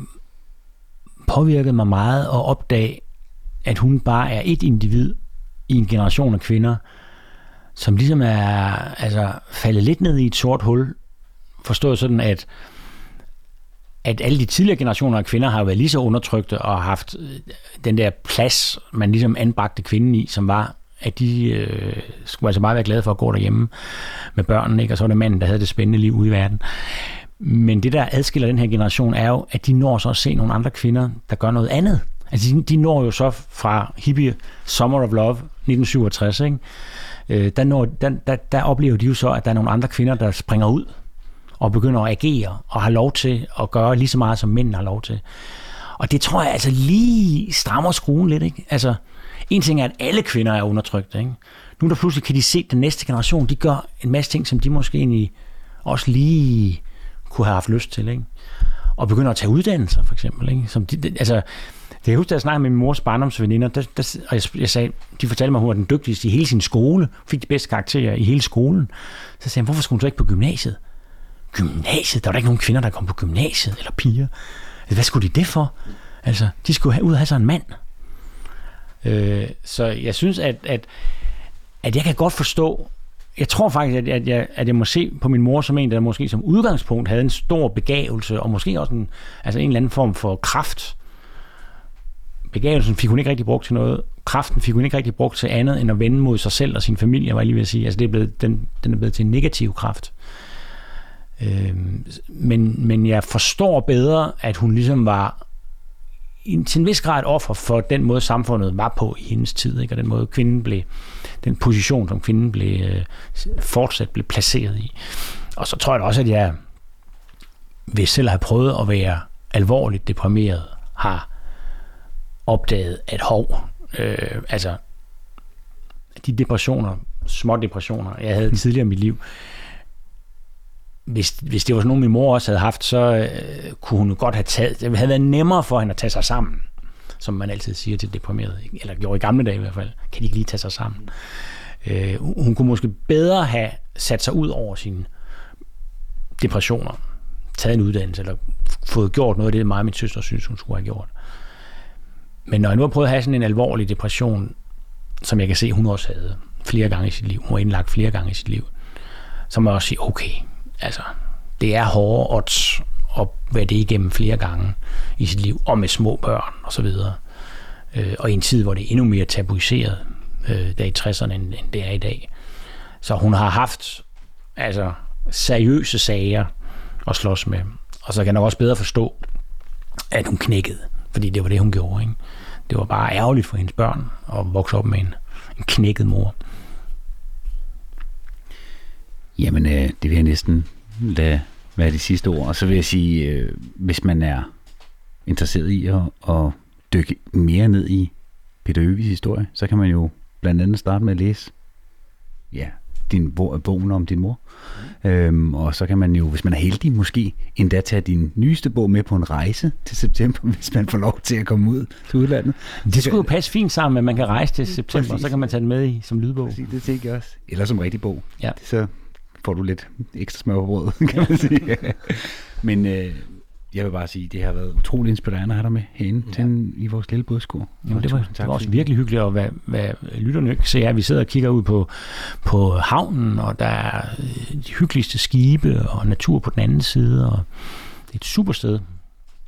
påvirket mig meget at opdage, at hun bare er et individ i en generation af kvinder, som ligesom er altså, faldet lidt ned i et sort hul. Forstået sådan, at at alle de tidligere generationer af kvinder har været lige så undertrykte og haft øh, den der plads, man ligesom anbragte kvinden i, som var, at de øh, skulle altså bare være glade for at gå derhjemme med børnene, ikke? og så var det manden, der havde det spændende liv ude i verden. Men det, der adskiller den her generation, er jo, at de når så at se nogle andre kvinder, der gør noget andet. Altså, de, de når jo så fra hippie Summer of Love 1967, ikke? Øh, der, når, der, der, der oplever de jo så, at der er nogle andre kvinder, der springer ud og begynder at agere og har lov til at gøre lige så meget, som mænd har lov til. Og det tror jeg altså lige strammer skruen lidt. Ikke? Altså, en ting er, at alle kvinder er undertrykt. Ikke? Nu der pludselig kan de se, at den næste generation, de gør en masse ting, som de måske egentlig også lige kunne have haft lyst til. Ikke? Og begynder at tage uddannelser, for eksempel. Ikke? Som de, altså, det jeg husker, at jeg snakkede med min mors barndomsveninder, der, der, og jeg, jeg sagde, de fortalte mig, at hun var den dygtigste i hele sin skole, fik de bedste karakterer i hele skolen. Så sagde jeg, hvorfor skulle hun så ikke på gymnasiet? Gymnasiet? Der var da ikke nogen kvinder, der kom på gymnasiet, eller piger. Altså, hvad skulle de det for? Altså, de skulle have, ud og have sig en mand. Øh, så jeg synes, at, at, at jeg kan godt forstå, jeg tror faktisk, at, at, jeg, at jeg må se på min mor som en, der måske som udgangspunkt havde en stor begavelse, og måske også en, altså en eller anden form for kraft. Begavelsen fik hun ikke rigtig brugt til noget. Kraften fik hun ikke rigtig brugt til andet, end at vende mod sig selv og sin familie, var jeg lige ved at sige. Altså det er blevet, den, den er blevet til en negativ kraft. Øh, men, men jeg forstår bedre, at hun ligesom var til en vis grad offer for den måde, samfundet var på i hendes tid, ikke? og den måde, kvinden blev, den position, som kvinden blev, øh, fortsat blev placeret i. Og så tror jeg også, at jeg, ved selv have prøvet at være alvorligt deprimeret, har opdaget, at hov, øh, altså de depressioner, små depressioner, jeg havde tidligere i mit liv, hvis, hvis det var sådan nogen, min mor også havde haft, så øh, kunne hun godt have taget, det havde været nemmere for hende at tage sig sammen, som man altid siger til deprimerede, eller gjorde i gamle dage i hvert fald, kan de ikke lige tage sig sammen. Øh, hun kunne måske bedre have sat sig ud over sine depressioner, taget en uddannelse, eller fået gjort noget af det, mig og min søster synes, hun skulle have gjort. Men når jeg nu har prøvet at have sådan en alvorlig depression, som jeg kan se, hun også havde flere gange i sit liv, hun var indlagt flere gange i sit liv, så må jeg også sige, okay, altså, det er hårde odds at være det igennem flere gange i sit liv, og med små børn og så videre. Øh, og i en tid, hvor det er endnu mere tabuiseret, øh, der i 60'erne, end, end det er i dag. Så hun har haft altså, seriøse sager at slås med. Og så kan jeg også bedre forstå, at hun knækkede, fordi det var det, hun gjorde. Ikke? Det var bare ærgerligt for hendes børn at vokse op med en, en knækket mor. Jamen, øh, det vil jeg næsten lade være de sidste ord. Og så vil jeg sige, øh, hvis man er interesseret i at, at dykke mere ned i Peter Øvis historie, så kan man jo blandt andet starte med at læse ja, din bogen om din mor. Mm. Øhm, og så kan man jo, hvis man er heldig, måske endda tage din nyeste bog med på en rejse til september, *laughs* hvis man får lov til at komme ud til udlandet. Det skulle jo passe fint sammen, at man kan rejse til september, Præcis. så kan man tage den med i som lydbog. Præcis, det tænker jeg også. Eller som rigtig bog. Ja. Så får du lidt ekstra smør på brødet, *laughs* kan man sige. Men øh, jeg vil bare sige, at det har været utrolig inspirerende at have dig med herinde ja. til, i vores lille bådskur. Jamen, det var, det var også virkelig hyggeligt, og hvad, hvad lytterne ikke ser, vi sidder og kigger ud på, på havnen, og der er øh, de hyggeligste skibe og natur på den anden side, og det er et super sted.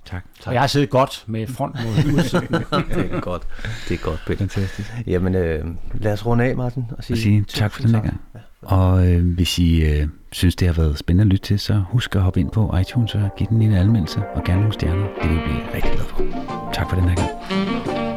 Tak. tak. Og jeg har siddet godt med front mod *laughs* udsigten. det er godt. Det er godt, Peter. Fantastisk. Jamen, øh, lad os runde af, Martin, og sige, og sige tak for den her gang. Ja. Og øh, hvis I øh, synes, det har været spændende at lytte til, så husk at hoppe ind på iTunes og give den en anmeldelse, og gerne nogle stjerner. Det vil vi blive rigtig glad for. Tak for den her gang.